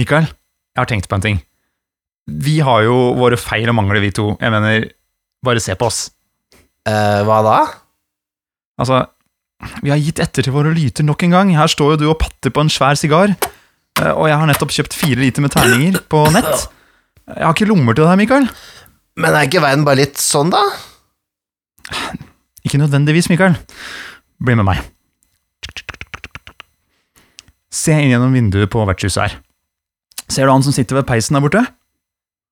Mikael, jeg har tenkt på en ting. Vi har jo våre feil og mangler, vi to. Jeg mener, bare se på oss. Eh, hva da? Altså, vi har gitt etter til våre lyter nok en gang. Her står jo du og patter på en svær sigar. Eh, Og jeg har nettopp kjøpt fire liter med terninger på nett. Jeg har ikke lommer til det her, Mikael. Men er ikke verden bare litt sånn, da? Ikke nødvendigvis, Mikael. Bli med meg. Se inn gjennom vinduet på vertshuset her. Ser du han som sitter ved peisen der borte?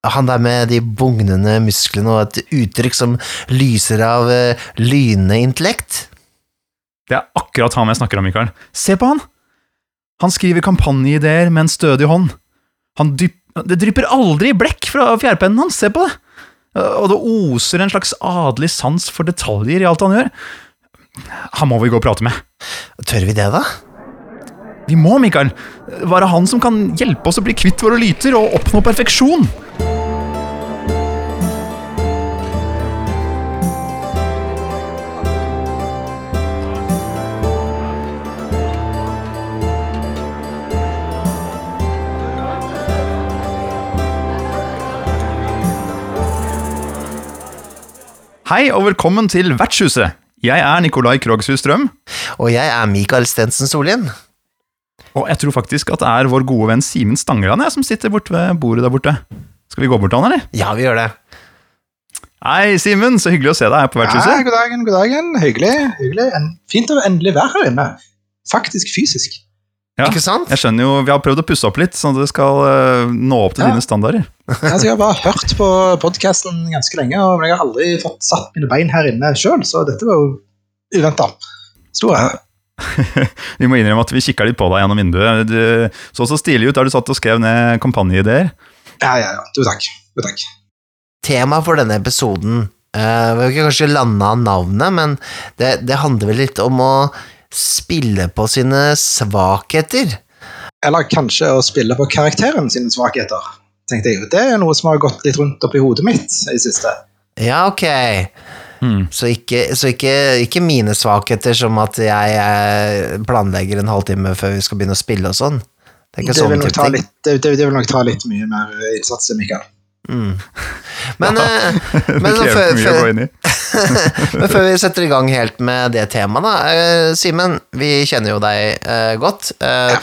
Han der med de bugnende musklene og et uttrykk som lyser av uh, lynende intellekt? Det er akkurat han jeg snakker om, Mikael. Se på han! Han skriver kampanjeideer med en stødig hånd. Han dyp, det drypper aldri blekk fra fjærpennen hans, se på det! Og det oser en slags adelig sans for detaljer i alt han gjør. Han må vi gå og prate med. Tør vi det, da? Vi må, Mikael. Være han som kan hjelpe oss å bli kvitt våre lyter og oppnå perfeksjon. Hei og velkommen til Vertshuset. Jeg er Nikolai Krogsrud Strøm. Og jeg er Mikael Stensen Solien. Og jeg tror faktisk at det er vår gode venn Simen Stangeland som sitter borte ved bordet der borte. Skal vi gå bort til han, eller? Ja, vi gjør det. Hei, Simen, så hyggelig å se deg her på vertshuset. god dagen, god dagen. Hyggelig. hyggelig. En, fint å endelig være her inne. Faktisk fysisk. Ja, Ikke sant? Jeg skjønner jo, Vi har prøvd å pusse opp litt, sånn at det skal eh, nå opp til Ja. dine standarder. Altså, jeg har bare hørt på podkasten ganske lenge, og jeg har aldri fått satt mine bein her inne sjøl, så dette var jo uventa. Stor ære. Vi må innrømme at vi kikka litt på deg gjennom vinduet. Du så så stilig ut der du satt og skrev ned kampanjeideer. Ja, ja, ja. Du, takk. Du, takk. Temaet for denne episoden uh, Vi har ikke kanskje landa navnet, men det, det handler vel litt om å spille på sine svakheter. Eller kanskje å spille på karakteren sine svakheter. tenkte jeg. Det er noe som har gått litt rundt oppi hodet mitt i det siste. Ja, ok. Hmm. Så, ikke, så ikke, ikke mine svakheter som at jeg eh, planlegger en halvtime før vi skal begynne å spille og sånn. Det er ikke Det sånn vil, nok ta ting. litt, det, det, vil nok ta litt mye mer innsats, Mikael. Mm. Men, ja, men, så krever før, mye å gå før, inn i. men før vi setter i gang helt med det temaet, da. eh, Simen, vi kjenner jo deg eh, godt. Ja.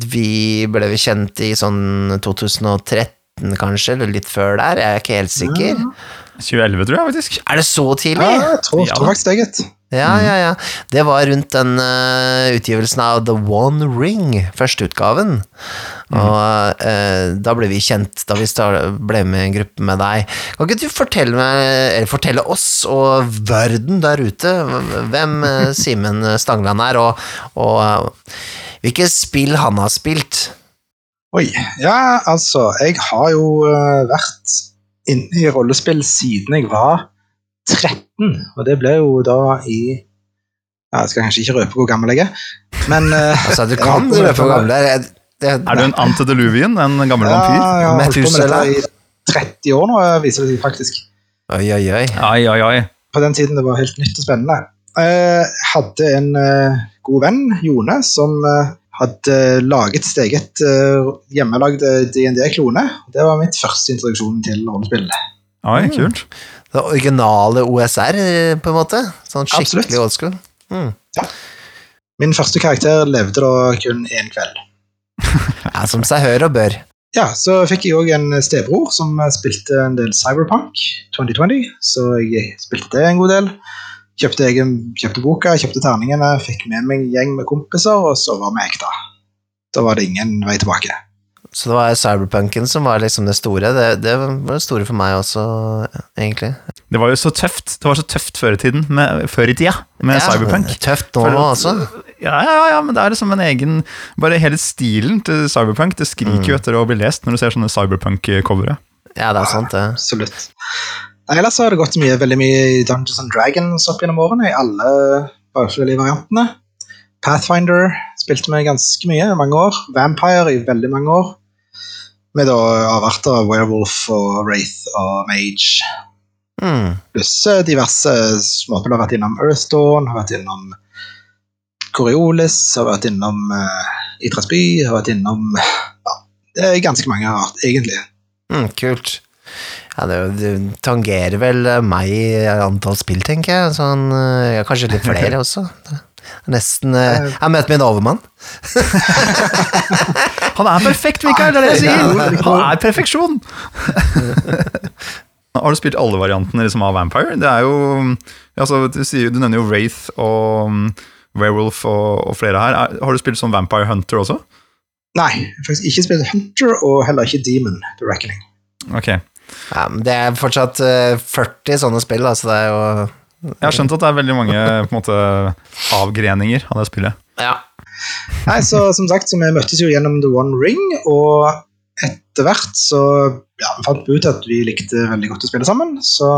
Vi ble vel kjent i sånn 2013 kanskje, eller litt før der. Jeg er ikke helt sikker. 2011, tror jeg faktisk. Er det så tidlig? Ja, jeg tror, tror faktisk det, gitt. Ja, ja, ja. Det var rundt den uh, utgivelsen av The One Ring, førsteutgaven. Og uh, da ble vi kjent, da vi ble med i en gruppe med deg. Kan ikke du fortelle, meg, eller fortelle oss og verden der ute hvem uh, Simen Stangland er, og, og hvilke spill han har spilt? Oi. Ja, altså, jeg har jo vært inne i rollespill siden jeg var 13, og det ble jo da i ja, Jeg skal kanskje ikke røpe hvor gammel jeg er, men eh, Altså, du kan med røpe hvor gammel du er. Det, Er du en antediluvian, en gammel Ja, vampyr? jeg har holdt på med dette i 30 år nå, viser det seg faktisk. Oi, oi, oi. Ai, ai, ai. På den tiden det var helt nytt og spennende. Jeg hadde en eh, god venn, Jone, som eh, hadde laget sitt eget uh, hjemmelagd DND-klone. Det var mitt første introduksjon til rollespill. Oi, kult. Det originale OSR, eh, på en måte? Sånn skikkelig Absolutt. old school? Mm. Min første karakter levde da kun én kveld. Ja, som seg hør og bør. Ja, så fikk jeg òg en stebror som spilte en del Cyberpunk 2020, så jeg spilte det en god del. Kjøpte, egen, kjøpte boka, kjøpte terningene, fikk med meg en gjeng med kompiser, og så var vi ekte. Da var det ingen vei tilbake. Så det var cyberpunken som var liksom det store. Det, det var det store for meg også, egentlig. Det var jo så tøft Det var så tøft før i tiden, med, før i tida, med Ja, Cyberpunk. Tøft nå For også. Ja, ja, ja, ja, men det er liksom en egen Bare hele stilen til Cyberpunk Det skriker jo etter å bli lest når du ser sånne Cyberpunk-covere. Ja, det er sant, det. Absolutt. Ellers har det gått mye, veldig mye i Dungeons and Dragons opp gjennom årene, i alle forskjellige variantene. Pathfinder spilte vi ganske mye, i mange år. Vampire i veldig mange år. Med da avarter av Werewolf og Wraith og Mage. Mm. Pluss eh, diverse småspill. Har vært innom Earthdawn, har vært innom Coriolis, har vært innom uh, Idrettsby, har vært innom ja, det er ganske mange art, egentlig. Mm, kult. Ja, det, det tangerer vel eh, meg i antall spill, tenker jeg. Sånn, eh, ja, kanskje litt flere også. Nesten eh, Jeg møter min overmann. Han er perfekt, Mikael! Det er det jeg sier! Han er perfeksjon! Har du spilt alle variantene liksom, av Vampire? Det er jo altså, du, sier, du nevner jo Wraith og um, Werewolf og, og flere her. Er, har du spilt som Vampire Hunter også? Nei, faktisk ikke spilt Hunter, og heller ikke Demon The Reckoning. Ok. Ja, men det er fortsatt eh, 40 sånne spill, da, så det er jo Jeg har skjønt at det er veldig mange på måte, avgreninger av det spillet. Ja. Nei, så som sagt, så vi møttes jo gjennom The One Ring, og etter hvert så ja, vi fant vi ut at vi likte veldig godt å spille sammen, så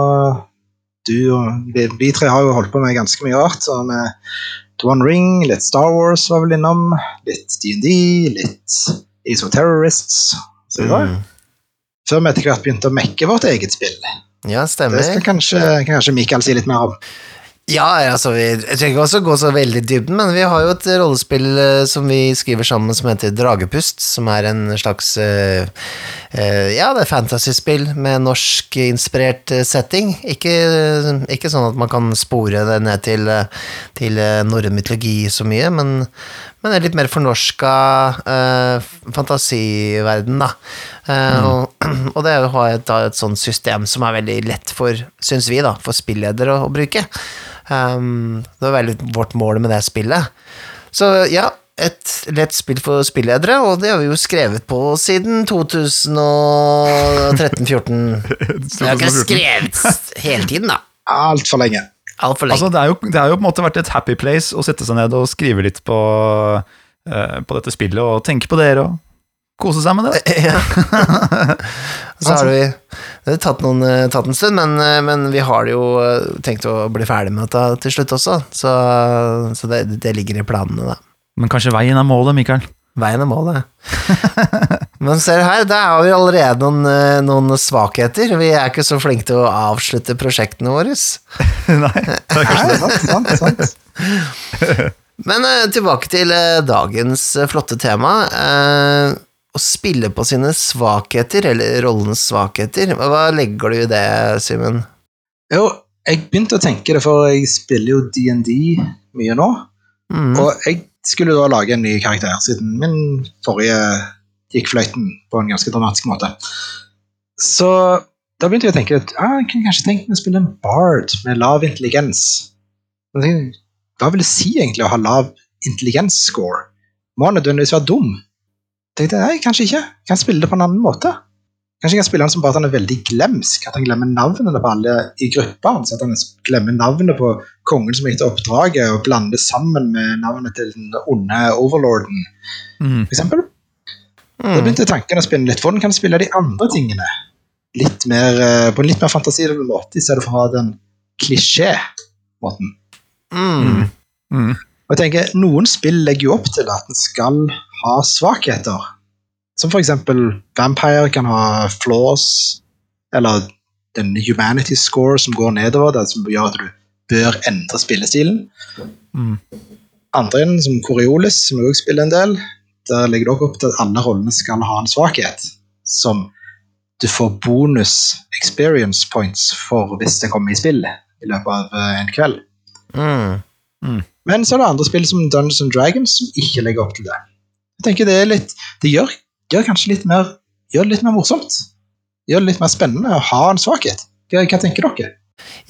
du og vi, vi tre har jo holdt på med ganske mye rart, så med The One Ring, litt Star Wars var vel innom, litt D&D, litt Ace of Terrorists, var Mm. Før vi etter hvert begynte å mekke vårt eget spill. ja, Det stemmer. skal kanskje, kan kanskje Mikael si litt mer om. Ja, altså, vi, jeg trenger ikke også gå så veldig i dybden, men vi har jo et rollespill eh, som vi skriver sammen som heter Dragepust, som er en slags uh, uh, Ja, det er fantasyspill med norskinspirert setting. Ikke, ikke sånn at man kan spore det ned til, til norrøn mytologi så mye, men, men en litt mer fornorska uh, fantasiverden, da. Eh, og, og det er å ha et, et sånt system som er veldig lett for, syns vi, da, for spilledere å, å bruke. Um, det var veldig vårt mål med det spillet. Så ja, et lett spill for spilledere, og det har vi jo skrevet på siden 2013-14. Vi har ikke skrevet hele tiden, da. Altfor lenge. Altfor lenge. Altså, det, er jo, det har jo på en måte vært et happy place å sette seg ned og skrive litt på, uh, på dette spillet og tenke på dere og kose seg med det. Ja. Så har vi Det har tatt, noen, eh, tatt en stund, men, eh, men vi har jo tenkt å bli ferdig med dette til slutt også, så, så det, det ligger i planene, da. Men kanskje veien er målet, Mikael? Veien er målet. Men ser du her, der har vi allerede noen, eh, noen svakheter. Vi er ikke så flinke til å avslutte prosjektene våre. Nei. det er kanskje det. sant, sant. Men eh, tilbake til eh, dagens flotte tema. Eh, å spille på sine svakheter, eller rollens svakheter. Hva legger du i det, Simen? Jo, jeg begynte å tenke det, for jeg spiller jo D&D mye nå. Mm. Og jeg skulle da lage en ny karakter, siden min forrige gikk fløyten på en ganske dramatisk måte. Så da begynte jeg å tenke at ah, jeg kunne kanskje tenkt meg å spille en bard med lav intelligens. Tenkte, Hva vil det si egentlig å ha lav intelligens-score? Må han nødvendigvis være dum? Jeg tenkte, nei, kanskje ikke. Jeg kan spille det på en annen måte. Kanskje jeg kan spille han som bare at han er veldig glemsk, at han glemmer navnene på alle i gruppa hans. At han glemmer navnet på kongen som gikk oppdraget, og blander sammen med navnet til den onde overlorden, Mm. for eksempel. Da Mm. begynte tanken å spinne litt. Hvordan kan jeg spille de andre tingene litt mer, eh, på en litt mer fantasifull måte, i stedet for å ha den klisjé-måten? Mm. Mm. Og jeg tenker, Noen spill legger jo opp til at en skal ha svakheter. Som for eksempel Vampire kan ha flaws, eller den humanity score som går nedover, det som gjør at du bør endre spillestilen. Mm. Andre inn, som Coriolis, som også spiller en del, der legger det også opp til at alle rollene skal ha en svakhet, som du får bonus experience points for hvis det kommer i spill i løpet av eh, en kveld. Mm. Men så er det andre spill som Dungeons and Dragons som ikke legger opp til det. Jeg tenker Det er litt, det gjør, gjør kanskje litt mer gjør det litt mer morsomt. Gjør det litt mer spennende å ha en svakhet. Hva, hva tenker dere?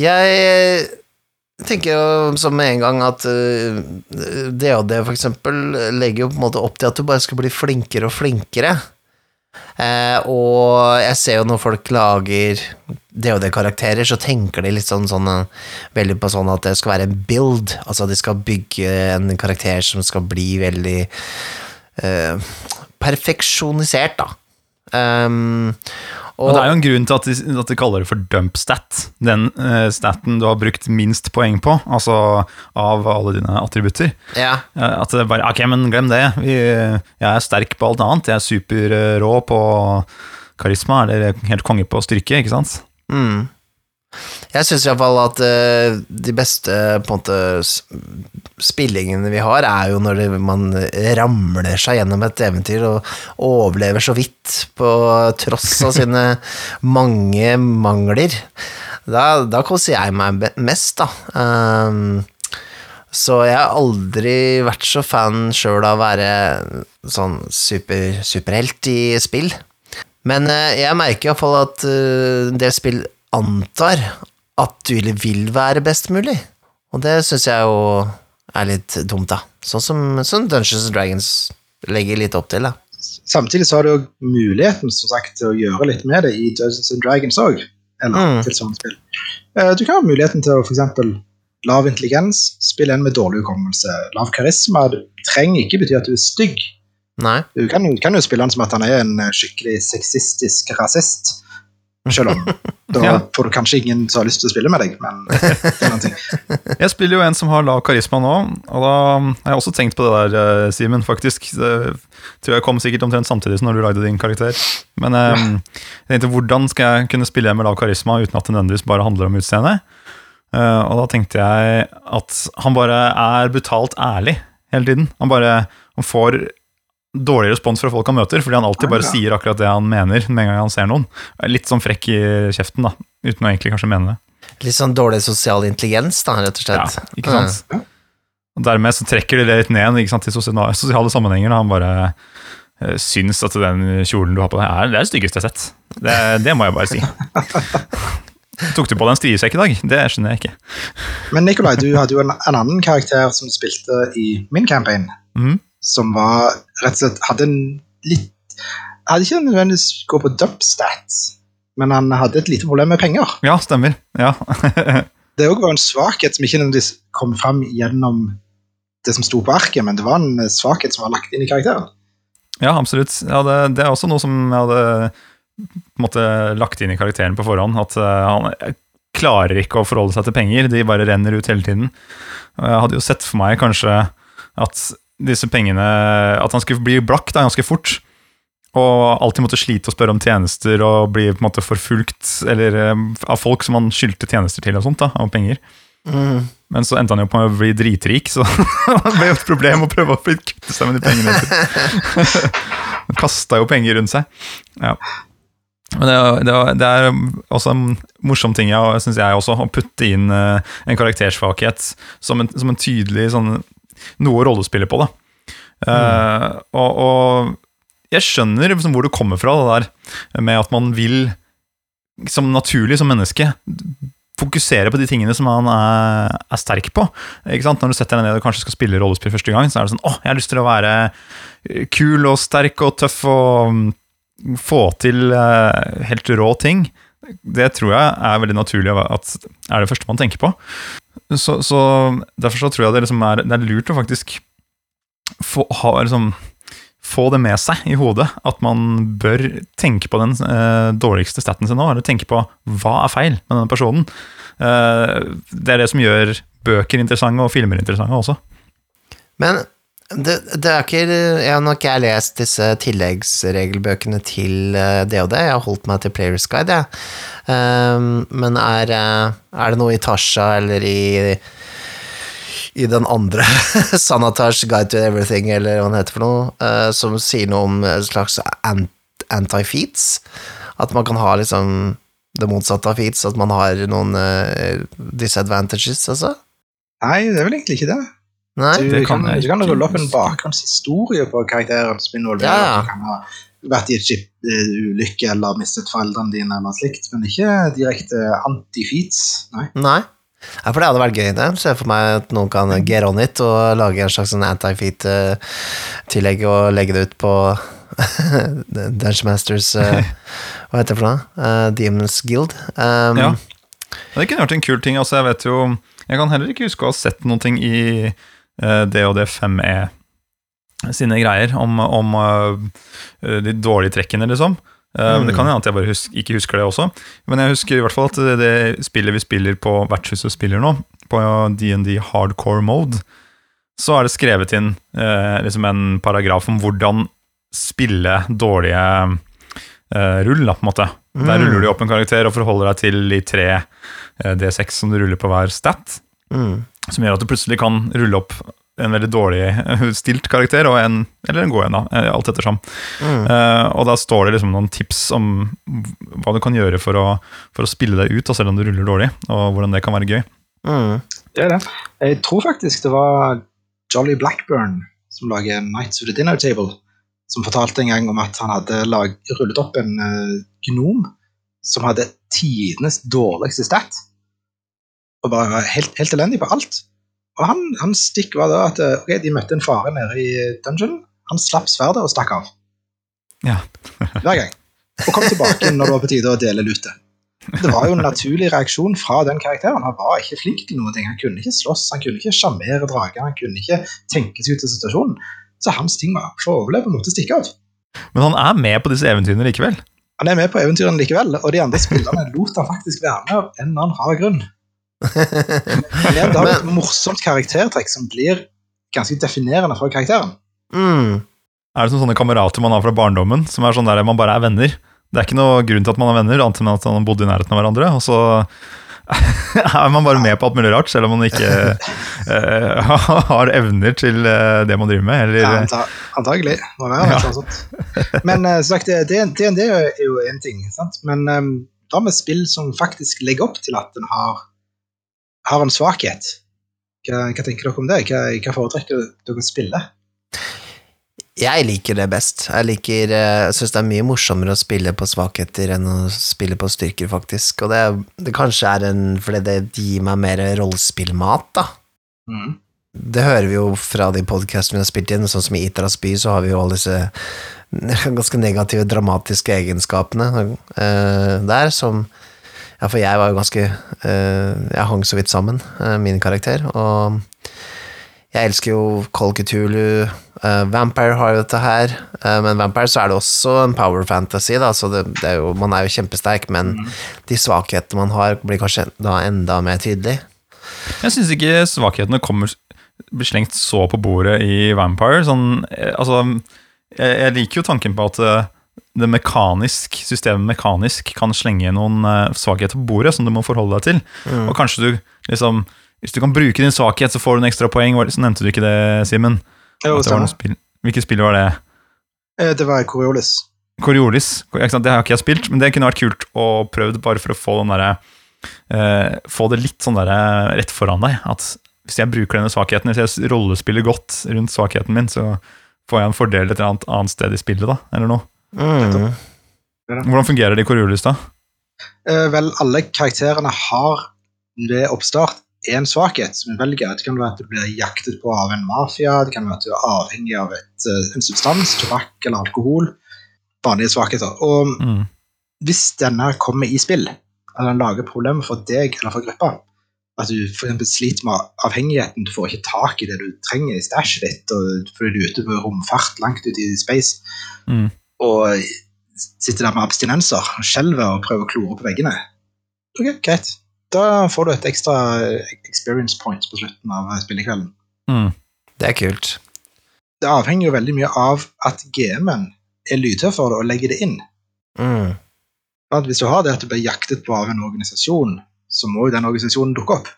Jeg tenker jo som med en gang at uh, DHD for eksempel legger jo på en måte opp til at du bare skal bli flinkere og flinkere. Uh, og jeg ser jo når folk lager DHD-karakterer, så tenker de litt sånn, sånn eh, veldig på sånn at det skal være en build. Altså de skal bygge en karakter som skal bli veldig uh, perfeksjonisert, da. Um, Og det er jo en grunn til at de, at de kaller det for dump stat. Den uh, staten du har brukt minst poeng på, altså av alle dine attributter. ja. Eh, At det bare Ok, men glem det. Vi, jeg er sterk på alt annet. Jeg er superrå på karisma, eller helt konge på styrke, ikke sant? Mm. Jeg syns iallfall at uh, de beste på en måte spillingene vi har, er jo når det, man ramler seg gjennom et eventyr og overlever så vidt på tross av sine mange mangler. Da, da koser jeg meg mest, da. Um, så jeg har aldri vært så fan sjøl av å være sånn super, superhelt i spill. Men eh, jeg merker iallfall at eh, en del spill antar at du vil være best mulig. Og det syns jeg jo er litt dumt, da. Sånn som, som Dungeons and Dragons legger litt opp til, da. Samtidig så har du jo muligheten som sagt, til å gjøre litt med det i Dungeons and Dragons òg. Eller Mm. til sånne spill. Eh, Du kan ha muligheten til å f.eks. lav intelligens, spille en med dårlig hukommelse. Lav karisma det trenger ikke bety at du er stygg. Nei. Du kan, kan jo spille han som at han er en skikkelig sexistisk rasist. Selv om da Ja. får du kanskje ingen som har lyst til å spille med deg, men. Jeg spiller jo en som har lav karisma nå, og da har jeg også tenkt på det der, eh, Simen, faktisk. Det tror jeg kom sikkert omtrent samtidig som når du lagde din karakter. Men eh, jeg tenkte, hvordan skal jeg kunne spille med lav karisma uten at det nødvendigvis bare handler om utseende? Uh, og da tenkte jeg at han bare er brutalt ærlig hele tiden. Han bare han får dårlig respons fra folk han møter, fordi han alltid bare sier akkurat det han mener med en gang han ser noen. Litt sånn frekk i kjeften, da, uten å egentlig kanskje mene det. Litt sånn dårlig sosial intelligens, da, rett og slett. Ja, ikke sant? Mm. Og dermed så trekker de det litt ned ikke sant, til sosiale, sosiale sammenhenger. Da. Han bare uh, syns at den kjolen du har på deg, er det er det styggeste jeg har sett. Det, det må jeg bare si. Tok du på deg en striesekk i dag? Det skjønner jeg ikke. Men Nikolai, du hadde jo en, en annen karakter som spilte i min campaign, Mhm. Som var rett og slett hadde en litt Hadde ikke nødvendigvis gå på dubstat, men han hadde et lite problem med penger. Ja, stemmer. Ja. Det òg var en svakhet som ikke nødvendigvis kom fram gjennom det som sto på arket, men det var en svakhet som var lagt inn i karakteren. ja, absolutt. Ja, det, det er også noe som jeg hadde måte, lagt inn i karakteren på forhånd. At eh, han klarer ikke å forholde seg til penger, de bare renner ut hele tiden. Jeg hadde jo sett for meg kanskje at disse pengene At han skulle bli blakk da, ganske fort. Og alltid måtte slite og spørre om tjenester og bli på en måte forfulgt eller, eh, av folk som han skyldte tjenester til og sånt, da, av penger. Mm. Men så endte han jo på å bli dritrik, så det ble jo et problem å prøve å kvitte seg med de pengene. Han kasta jo penger rundt seg. Ja. Men det, det, det er også en morsom ting, ja, synes jeg også, å putte inn eh, en karaktersvakhet som en, som en tydelig sånn, noe å på på. Mm. Uh, og, og jeg skjønner liksom hvor det kommer fra, det der med at man vil, som naturlig som menneske, fokusere på de tingene som man er, er sterk på. Når du setter deg ned og kanskje skal spille rollespill første gang, så er det sånn åh, jeg har lyst til å være kul og sterk og tøff og mm, få til eh, helt rå ting. Det tror jeg er veldig naturlig at er det første man tenker på. Så, så Derfor så tror jeg det, liksom er, det er lurt å faktisk få, ha, liksom, få det med seg i hodet. At man bør tenke på den eh, dårligste staten sin nå, eller tenke på hva er feil med denne personen. Eh, det er det som gjør bøker interessante og filmer interessante også. Men det, det er ikke Jeg har nok ikke lest disse tilleggsregelbøkene til eh, DOD. Jeg har holdt meg til Players Guide, jeg. Ehm, men er, eh, er det noe i Tasha eller i i den andre Sanatars Guide to Everything, eller hva den heter for noe, uh, som sier noe om en slags ant- anti-feats. At man kan ha liksom det motsatte av feats, at man har noen uh, disadvantages, altså. Nei, det er vel egentlig ikke det. Nei? Du Det kan, kan du kan rulle opp en bakgrunnshistorie på karakteren som involverer Ja, at du kan ha vært i et skip-ulykke eller mistet foreldrene dine, eller slikt, men ikke direkte anti-feats. Nei. Nei. Ja, for det hadde vært gøy, det. Se for meg at noen kan get on it og lage en slags sånn anti-feat-tillegg og legge det ut på Dungeon Masters eh, Hva heter det for noe? Eh, Demons Guild. Um, Ja. Det kunne vært en kul ting. Altså, jeg vet jo Jeg kan heller ikke huske å ha sett noe i uh, det 5E sine greier om, om eh, de dårlige trekkene, liksom. Mm. men Det kan hende at jeg bare husk, ikke husker det også. Men jeg husker i hvert fall at det, det spillet vi spiller på vertshuset spiller nå, på DND hardcore mode, så er det skrevet inn eh, liksom en paragraf om hvordan spille dårlige eh, rull, da, på en måte. Der ruller du opp en karakter og forholder deg til de tre eh, D6 som du ruller på hver stat. Mm. Som gjør at du plutselig kan rulle opp en veldig dårlig stilt karakter, og en, eller en god en, da, eh, alt ettersom. Mm. Uh, og da står det liksom noen tips om hva du kan gjøre for å, for å spille deg ut, da, selv om du ruller dårlig, og hvordan det kan være gøy. Mm. Det er det. Jeg tror faktisk det var Jolly Blackburn som lager Nights of the Dinner Table, som fortalte en gang om at han hadde lag, rullet opp en uh, gnom som hadde tidenes dårligste stat. Og bare var helt, helt elendig på alt. Og han, hans stikk var da at eh, ok, de møtte en fare nede i dungeon. Han slapp sverdet og stakk av. Ja. Hver gang. Og kom tilbake når det var på tide å dele lutet. Det var jo en naturlig reaksjon fra den karakteren. Han var ikke flink til noen ting. Han kunne ikke slåss, han kunne ikke sjarmere drager, han kunne ikke tenke seg ut av situasjonen. Så hans ting var for å overleve måtte stikke av. Men han er med på disse eventyrene likevel. Han er med på eventyrene likevel, og de andre spillerne lot han faktisk være med av en eller annen rar grunn. Men det har et morsomt karaktertrekk som blir ganske definerende for karakteren. Mm. Er det som sånne kamerater man har fra barndommen, som er sånn der man bare er venner? Det er ikke noe grunn til at man er venner, annet enn at man bodde i nærheten av hverandre. Og så er man bare med på alt mulig rart, selv om man ikke uh, har evner til eh, det man driver med. Eller, Ja, anta, antagelig. Må være Ja. sånn. Men uh, sagt, det- det- DND er jo én ting, sant? men um, da med spill som faktisk legger opp til at den har, har en svakhet. Hva, hva tenker dere om det? Hva, hva foretrekker dere å spille? Jeg liker det best. Jeg liker, eh, jeg syns det er mye morsommere å spille på svakheter enn å spille på styrker, faktisk. Og det, det kanskje er en fordi det gir meg mer rollespillmat, da. Mm. Det hører vi jo fra de podkastene vi har spilt inn, sånn som i Itras by, så har vi jo alle disse ganske negative, dramatiske egenskapene eh, der, som Ja, for jeg var jo ganske eh, Jeg hang så vidt sammen, eh, min karakter, og jeg elsker jo Call Cthulhu. eh, Vampire har jo dette her, men Vampire så er det også en power fantasy, da, så det, det er jo, man er jo kjempesterk, men de svakhetene man har, blir kanskje da enda mer tydelig. Jeg syns ikke svakhetene kommer blir slengt så på bordet i Vampire. Sånn, altså, jeg, jeg liker jo tanken på at det mekanisk, systemet mekanisk kan slenge noen eh, svakheter på bordet som du må forholde deg til. Mm. Og kanskje du liksom Hvis du kan bruke din svakhet, så får du en ekstra poeng. Så nevnte du ikke det, Simen? Spill. Hvilket spill var det? Eh, Det var Coriolis. Coriolis. Det har ikke jeg spilt, men det kunne vært kult å prøve bare for å få den derre eh, Få det litt sånn derre rett foran deg. At hvis jeg bruker denne svakheten, hvis jeg rollespiller godt rundt svakheten min, så får jeg en fordel et eller annet, annet sted i spillet, da, eller noe. Mm. Hvordan fungerer det i Coriolis, da? Eh, vel, alle karakterene har ved oppstart én svakhet som vi velger. Det kan være at du blir jaktet på av en mafia, det kan være at du er avhengig av et, eh, en substans, tobakk eller alkohol. Vanlige svakheter. Og Mm. hvis denne kommer i spill, eller den lager problemer for deg eller for gruppa, at du for sliter med avhengigheten, du får ikke tak i det du trenger i stæsjet ditt, og fordi du er ute på romfart langt ute i space, Mm. Og sitter der med abstinenser, skjelver og prøver å klore på veggene. Ok, greit. Da får du et ekstra experience point på slutten av spillekvelden. Mm. Det er kult. Det avhenger jo veldig mye av at GM-en er lydhør for det og legger det inn. Mm. Hvis du har det at du blir jaktet på av en organisasjon, så må jo den organisasjonen dukke opp.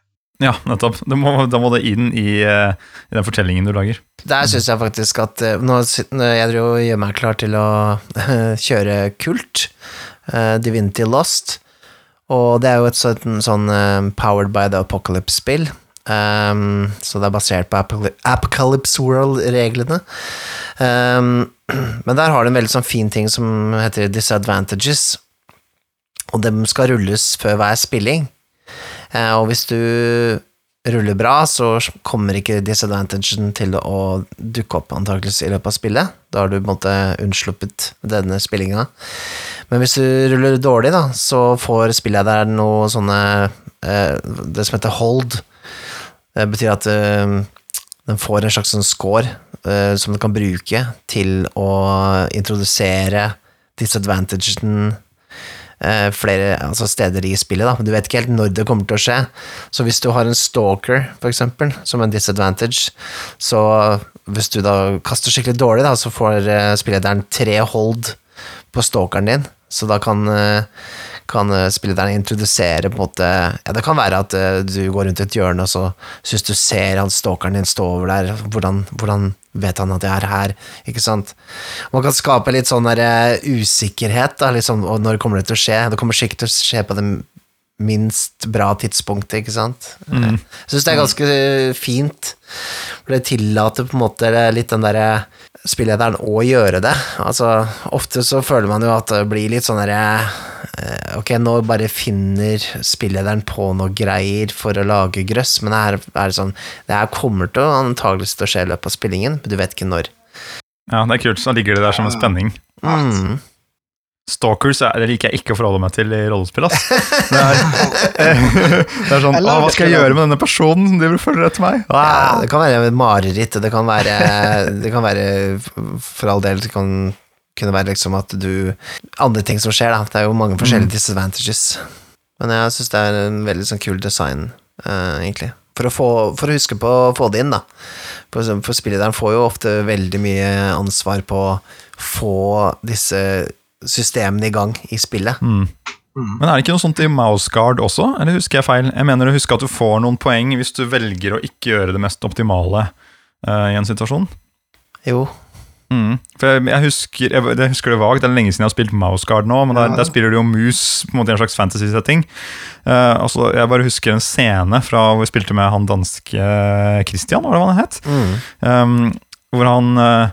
Ja, nettopp. Må, da må det inn i, eh, i den fortellingen du lager. Der syns jeg faktisk at eh, Nå jeg gjør meg klar til å kjøre kult, eh, Divinity Lost, og det er jo et sånn, sånn Powered by the Apocalypse-spill. Um, så det er basert på Apocalypse, World-reglene. Um, men der har de en veldig sånn fin ting som heter disadvantages, og dem skal rulles før hver spilling. Eh, og hvis du ruller bra, så kommer ikke disadvantagen til å dukke opp antakeligvis i løpet av spillet. Da har du på en måte unnsluppet denne spillinga. Men hvis du ruller dårlig, da, så får spillet der noe sånne eh, Det som heter hold. Det betyr at eh, den får en slags sånn score som den kan bruke til å introdusere disadvantagen flere altså steder i spillet. Da. Du vet ikke helt når det kommer til å skje. Så hvis du har en stalker, for eksempel, som en disadvantage, så hvis du da kaster skikkelig dårlig, da, så får eh, spillederen tre hold på stalkeren din, så da kan, eh, kan eh, spillederen introdusere på en måte Ja, det kan være at eh, du går rundt et hjørne, og så syns du ser han stalkeren din stå over der. Hvordan, hvordan vet han at jeg er her? Ikke sant? Man kan skape litt sånn der eh, usikkerhet, da, liksom, og når kommer det til å skje? Det kommer sikkert til å skje på det minst bra tidspunktet, ikke sant? Jeg syns det er ganske fint, for det tillater på en måte litt den derre spillederen å gjøre det. Altså, ofte så føler man jo at det blir litt sånn derre eh, Ok, nå bare finner spillederen på noe greier for å lage grøss, men her er det sånn Det her kommer til å antakeligvis til å skje i løpet av spillingen, men du vet ikke når. Ja, det er kult. Så ligger det der som en spenning. Mm. Stalkers er, det liker jeg ikke å forholde meg til i rollespill. Ass. Det er, det er sånn Å, hva skal jeg gjøre med denne personen som driver og følger etter meg? Ja, det kan være et mareritt, det kan være, det kan være For all del, det kan kunne være liksom at du Andre ting som skjer, da. Det er jo mange forskjellige disadvantages. Men jeg syns det er en veldig sånn kul design, uh, egentlig. For å, få, for å huske på å få det inn, da. For, for spillederen får jo ofte veldig mye ansvar på å få disse systemene i gang i spillet. Mm. Men er det ikke noe sånt i Mouseguard også, eller husker jeg feil? Jeg mener å huske at du får noen poeng hvis du velger å ikke gjøre det mest optimale uh, i en situasjon. Jo. Mm. For jeg, jeg, husker, jeg, jeg husker det vagt, det er lenge siden jeg har spilt Mouseguard nå, men der, Ja. der spiller du jo mus på en måte i en slags fantasy-setting. Uh, altså, jeg bare husker en scene fra hvor vi spilte med han danske eh, Christian, var det hva han het? Mm. Um, hvor han eh,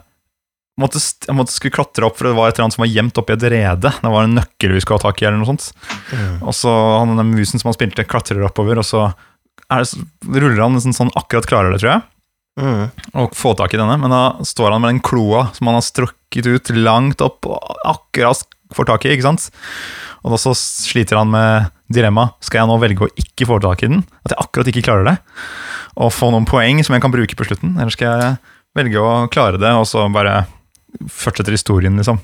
måtte, jeg måtte skulle klatre opp, for det var et eller annet som var gjemt oppi et rede. Det var en nøkkel vi skulle ha tak i, eller noe sånt. Mm. Og så han den musen som han spilte, klatrer oppover, og så det, så ruller han liksom sånn akkurat klarer det, tror jeg, Mm. og får tak i denne. Men da står han med den kloa som han har strukket ut langt opp, og akkurat får tak i, ikke sant? Og da så sliter han med dilemma. Skal jeg nå velge å ikke få tak i den? At jeg akkurat ikke klarer det? Og få noen poeng som jeg kan bruke på slutten? Eller skal jeg velge å klare det, og så bare fortsetter historien, liksom?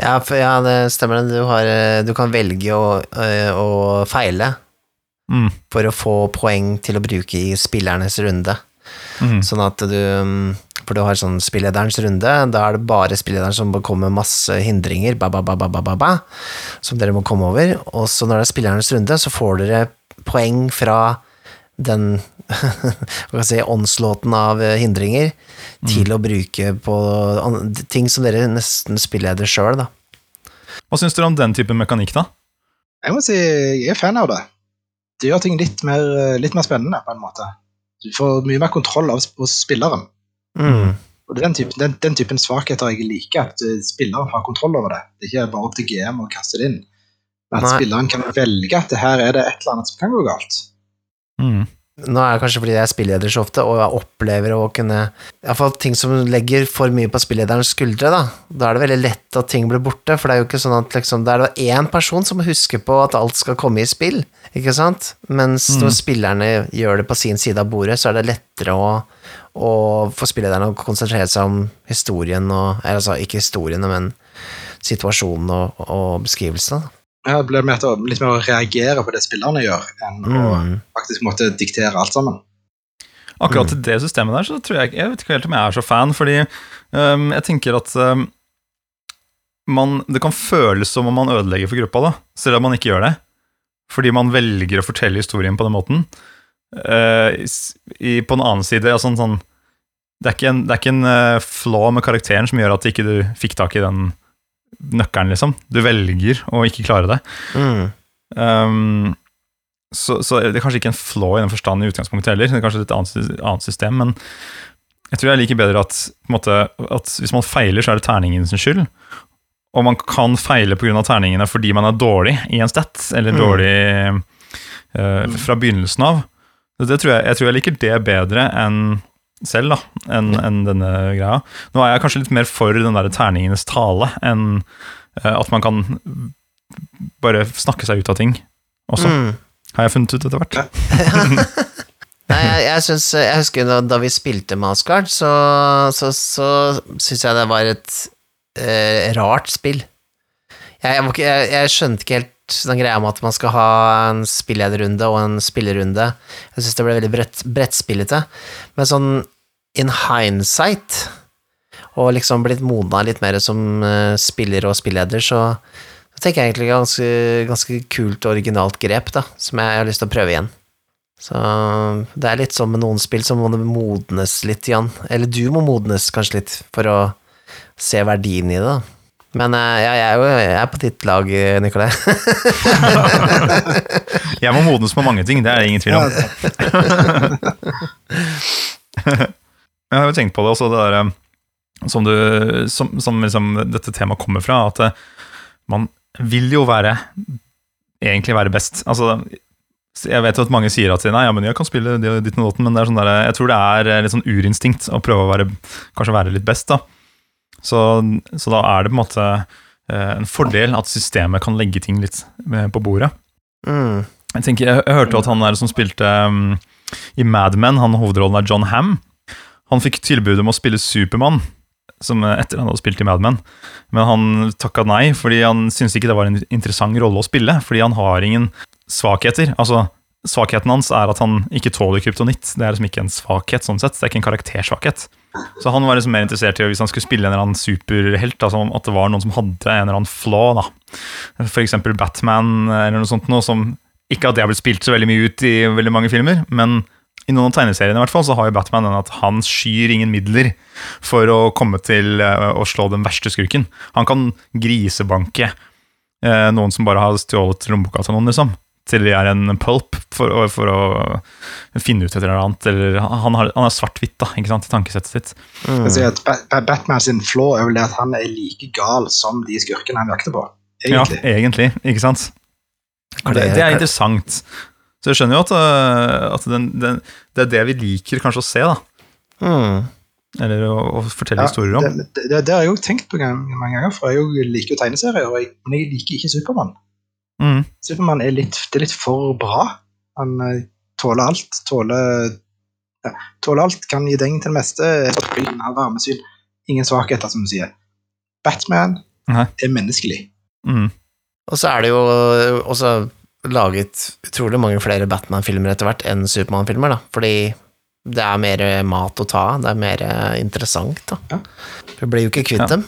Ja, for, ja, det stemmer. det. Du, har, eh, du kan velge å, eh, å feile Mm. for å få poeng til å bruke i spillernes runde. Mm. Sånn at du mm, For du har sånn spillederens runde, da er det bare spillederen som kommer med masse hindringer, ba, ba, ba, ba, ba, ba, ba, som dere må komme over. Og så når det er spillernes runde, så får dere poeng fra den kan si, åndslåten av hindringer hindringer til å bruke på ting som dere nesten spilleder sjøl, da. Hva syns dere om den typen mekanikk, da? Jeg må si jeg er fan av det. Det gjør ting litt mer, litt mer spennende, på en måte. Du får mye mer kontroll av spilleren. Mm. Og det er den typen, den, den typen svakheter jeg liker, at eh, spilleren har kontroll over det. Det er ikke bare opp til GM å kaste det inn. At Nei. spilleren kan velge at det her er det et eller annet som kan gå galt. Mm. Nå er det kanskje fordi jeg er spilleder så ofte, og jeg opplever å kunne Iallfall ting som legger for mye på spillederens skuldre, da. Da er det veldig lett at ting blir borte, for det er jo ikke sånn at liksom Det er det én person som husker på at alt skal komme i spill, ikke sant? Mens når spillerne gjør det på sin side av bordet, så er det lettere å, å få spillederne å konsentrere seg om historien og altså, ikke historiene, men situasjonen og, og beskrivelsene. da. Jeg blir mer til litt mer å reagere på det spillerne gjør, enn å Mm. faktisk måtte diktere alt sammen. Akkurat til det systemet der, så tror jeg Jeg vet ikke helt om jeg er så fan, fordi um, jeg tenker at um, man, det kan føles som om man ødelegger for gruppa, da, selv om man ikke gjør det. Fordi man velger å fortelle historien på den måten. Uh, i, på den annen side altså, sånn, Det er ikke en, det er ikke en eh, flaw med karakteren som gjør at ikke du fikk tak i den nøkkelen, liksom. Du velger å ikke klare det. Mm. Um, så, så det er kanskje ikke en flaw i den forstand i utgangspunktet heller. Det er kanskje et annet, annet system, men jeg tror jeg liker bedre at, måte, at hvis man feiler, så er det terningen sin skyld. Og man kan feile pga. terningene fordi man er dårlig i en stat, eller Mm. dårlig eh, fra begynnelsen av. Det tror jeg, jeg tror jeg liker det bedre enn selv, da, enn en denne greia. Nå er jeg kanskje litt mer for den der terningenes tale enn eh, at man kan bare snakke seg ut av ting også. Mm. Har jeg funnet ut etter hvert. Nei, jeg, jeg, synes, jeg husker da, da vi spilte Mascard, så, så, så syns jeg det var et eh, rart spill. Jeg, jeg, jeg, jeg skjønte ikke helt den greia med at man skal ha en spillederrunde og en spillerunde. Jeg syns det ble veldig brett, brettspillete. Men sånn in hindsight, og liksom blitt modna litt mer som eh, spiller og spilleder, så, så tenker jeg egentlig ganske, ganske kult og originalt grep, da, som jeg har lyst til å prøve igjen. Så det er litt sånn med noen spill som må det modnes litt, Jan. Eller du må modnes kanskje litt for å se verdien i det, da. Men eh, ja, jeg er jo jeg er på ditt lag, Nikolai. Jeg må modnes på mange ting, det er det ingen tvil om. Jeg har jo tenkt på det også, det der eh, som, du, som, som liksom dette temaet kommer fra, at eh, man vil jo være egentlig være best. Altså, jeg vet jo at mange sier at nei, ja, men jeg kan spille ditt og datten, men det er sånn der, jeg tror det er litt sånn urinstinkt å prøve å være, kanskje være litt best. da. Så, så da er det på en måte eh, en fordel at systemet kan legge ting litt eh, på bordet. Mm. Jeg tenker, jeg, jeg hørte at han der som spilte um, i Mad Men, han hovedrollen er John Ham. Han fikk tilbud om å spille Supermann som eh, etter han hadde spilt i Mad Men. Men han takka nei, fordi han syntes ikke det var en interessant rolle å spille. Fordi han har ingen svakheter. Altså, Svakheten hans er at han ikke tåler kryptonitt. Det er liksom ikke en svakhet, sånn sett. Det er ikke en karaktersvakhet. Så han var liksom mer interessert i hvis han skulle spille en eller annen superhelt, altså at det var noen som hadde en eller annen flaw. da. Eksempel Batman eller noe sånt. Noe som ikke at det har blitt spilt så veldig mye ut i veldig mange filmer, men i noen av tegneseriene i hvert fall, så har jo Batman den at han skyr ingen midler for å komme til eh, å slå den verste skurken. Han kan grisebanke eh, noen som bare har stjålet lommeboka til noen, liksom. Til de er en pulp for, å- for å finne ut et eller annet. Eller han, har, han er svart-hvitt da, ikke sant, i tankesettet sitt. Mm. Jeg at Ba- Ba- Batman sin flaw er vel det at han er like gal som de skurkene han jakter på. Egentlig. Ja, egentlig, ikke sant? Det, det er interessant. Så jeg skjønner jo at, øh, at den, den, det er det vi liker kanskje å se, da. Mm. Eller å, å fortelle Ja, historier om. Det, det, det har jeg jo tenkt på mange ganger, for jeg liker jo tegneserier, og jeg, men jeg liker ikke Supermann. Mm. Supermann er litt, det er litt for bra. Han eh, tåler alt. Tåler, ja, tåler alt, kan gi deng til det meste. Har varmesyn. Ingen svakheter, som du sier. Batman Nei. er menneskelig. Mm. Og så er det jo også laget utrolig mange flere Batman-filmer etter hvert enn Supermann-filmer, da, fordi det er mer mat å ta av, det er mer interessant, da. Ja. Du blir jo ikke kvitt Ja. dem.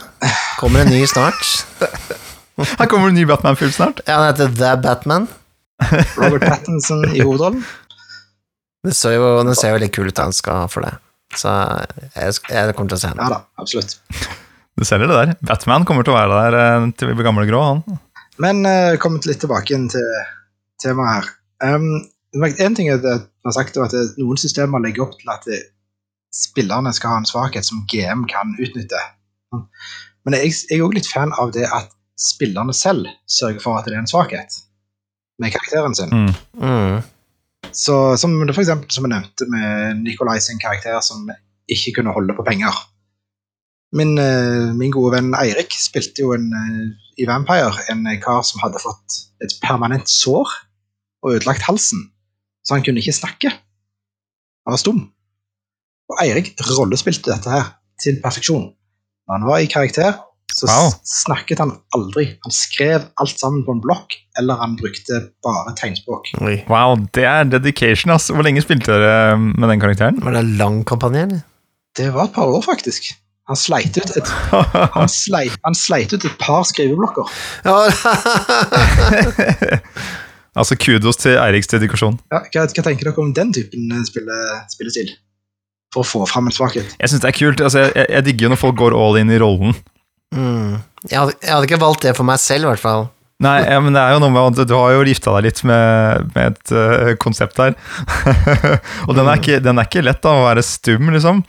Kommer en ny snart. Her kommer det en ny Batman-film snart. Ja, den heter The Batman. Robert Pattinson i hovedrollen. Det ser jo, det ser jo litt kul ut, han skal ha for det. Så jeg, jeg kommer til å se den. Ja da, absolutt. Du selger det der. Batman kommer til å være der øh, til vi blir gamle grå, han. Men uh, kommet litt tilbake til temaet her. Um, en ting er det jeg har sagt, at noen systemer legger opp til at spillerne skal ha en svakhet som GM kan utnytte. Men jeg, jeg er òg litt fan av det at spillerne selv sørger for at det er en svakhet med karakteren sin. Mm. Mm. Så, som for eksempel som jeg nevnte med Nikolai sin karakter som ikke kunne holde på penger. Min, eh, min gode venn Eirik spilte jo en, eh, i Vampire en kar som hadde fått et permanent sår og ødelagt halsen, så han kunne ikke snakke. Han var stum. Og Eirik rollespilte dette her til perfeksjon. Han var i karakter, så Wow. snakket han aldri. Han skrev alt sammen på en blokk, eller han brukte bare tegnspråk. Wow, det er dedication, ass. Hvor lenge spilte dere med den karakteren? Var det lang kampanje, eller? Det var et par år, faktisk. Han sleit ut et, han sleit, han sleit ut et par skriveblokker. Ja. altså kudos til Eiriks dedikasjon. Ja, hva, hva tenker dere om den typen eh, spille, spillestil? For å få fram en svakhet. Jeg syns det er kult. Altså, jeg, jeg digger når folk går all in i rollen. Mm. jeg, hadde, jeg hadde ikke valgt det for meg selv, i hvert fall. Nei, ja, men det er jo noe med at du har jo gifta deg litt med, med et uh, konsept her. og den er, ikke, den er ikke lett da, å være stum, liksom.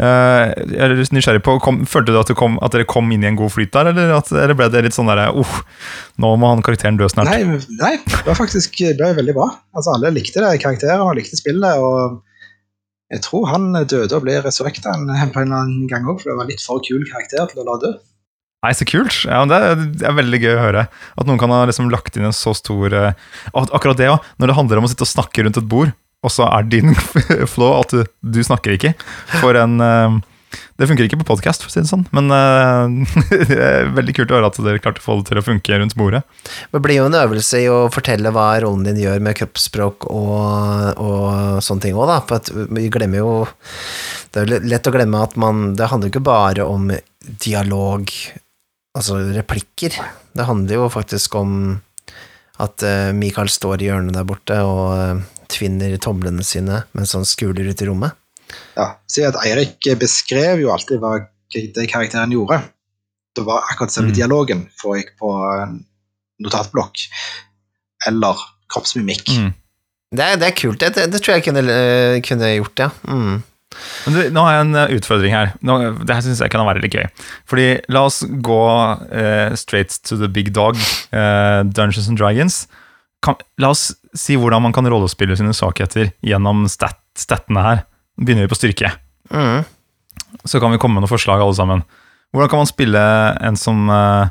Uh, jeg er litt nysgjerrig på, kom, Følte du at, du kom, at dere kom inn i en god flyt der, eller, at, eller ble det litt sånn derre uh, nå må han karakteren dø snart? Nei, nei, det var faktisk det ble veldig bra. Altså, alle likte det, karakteren og likte spillet. og Jeg tror han døde og ble resurrekta en, på en annen gang òg, for det var litt for kul karakter til å la dø. Nei, så kult. Ja, det, er, det er veldig gøy å høre. At noen kan ha liksom lagt inn en så stor uh, Akkurat det òg. Når det handler om å sitte og snakke rundt et bord, og så er din flå at du, du snakker ikke. For en eh, Det funker ikke på podkast, si sånn, men uh, det er veldig kult å høre at dere klarte å få det til å funke rundt bordet. Det blir jo en øvelse i å fortelle hva rollen din gjør med kroppsspråk og, og sånne ting òg, da. For vi glemmer jo Det er lett å glemme at man Det handler ikke bare om dialog, altså replikker. Det handler jo faktisk om at eh, Mikael står i hjørnet der borte og eh, tvinner tomlene sine mens han skuler ut i rommet. Ja, Si at Eirik beskrev jo alltid hva det karakteren gjorde. Det var akkurat selve Mm. dialogen foregikk på notatblokk. Eller kroppsmimikk. Mm. Det det er kult. Det, det tror jeg kunne, eh, kunne gjort, ja. Mm. Men du, nå har jeg en eh, utfordring her. Nå, det her syns jeg kan være litt gøy. Fordi la oss gå uh, straight to the big dog, uh, Dungeons and Dragons. Kan, la oss si hvordan man kan rollespille sine svakheter gjennom stat, statene her. Begynner vi på styrke. Mm. Så kan vi komme med noen forslag, alle sammen. Hvordan kan man spille en som uh,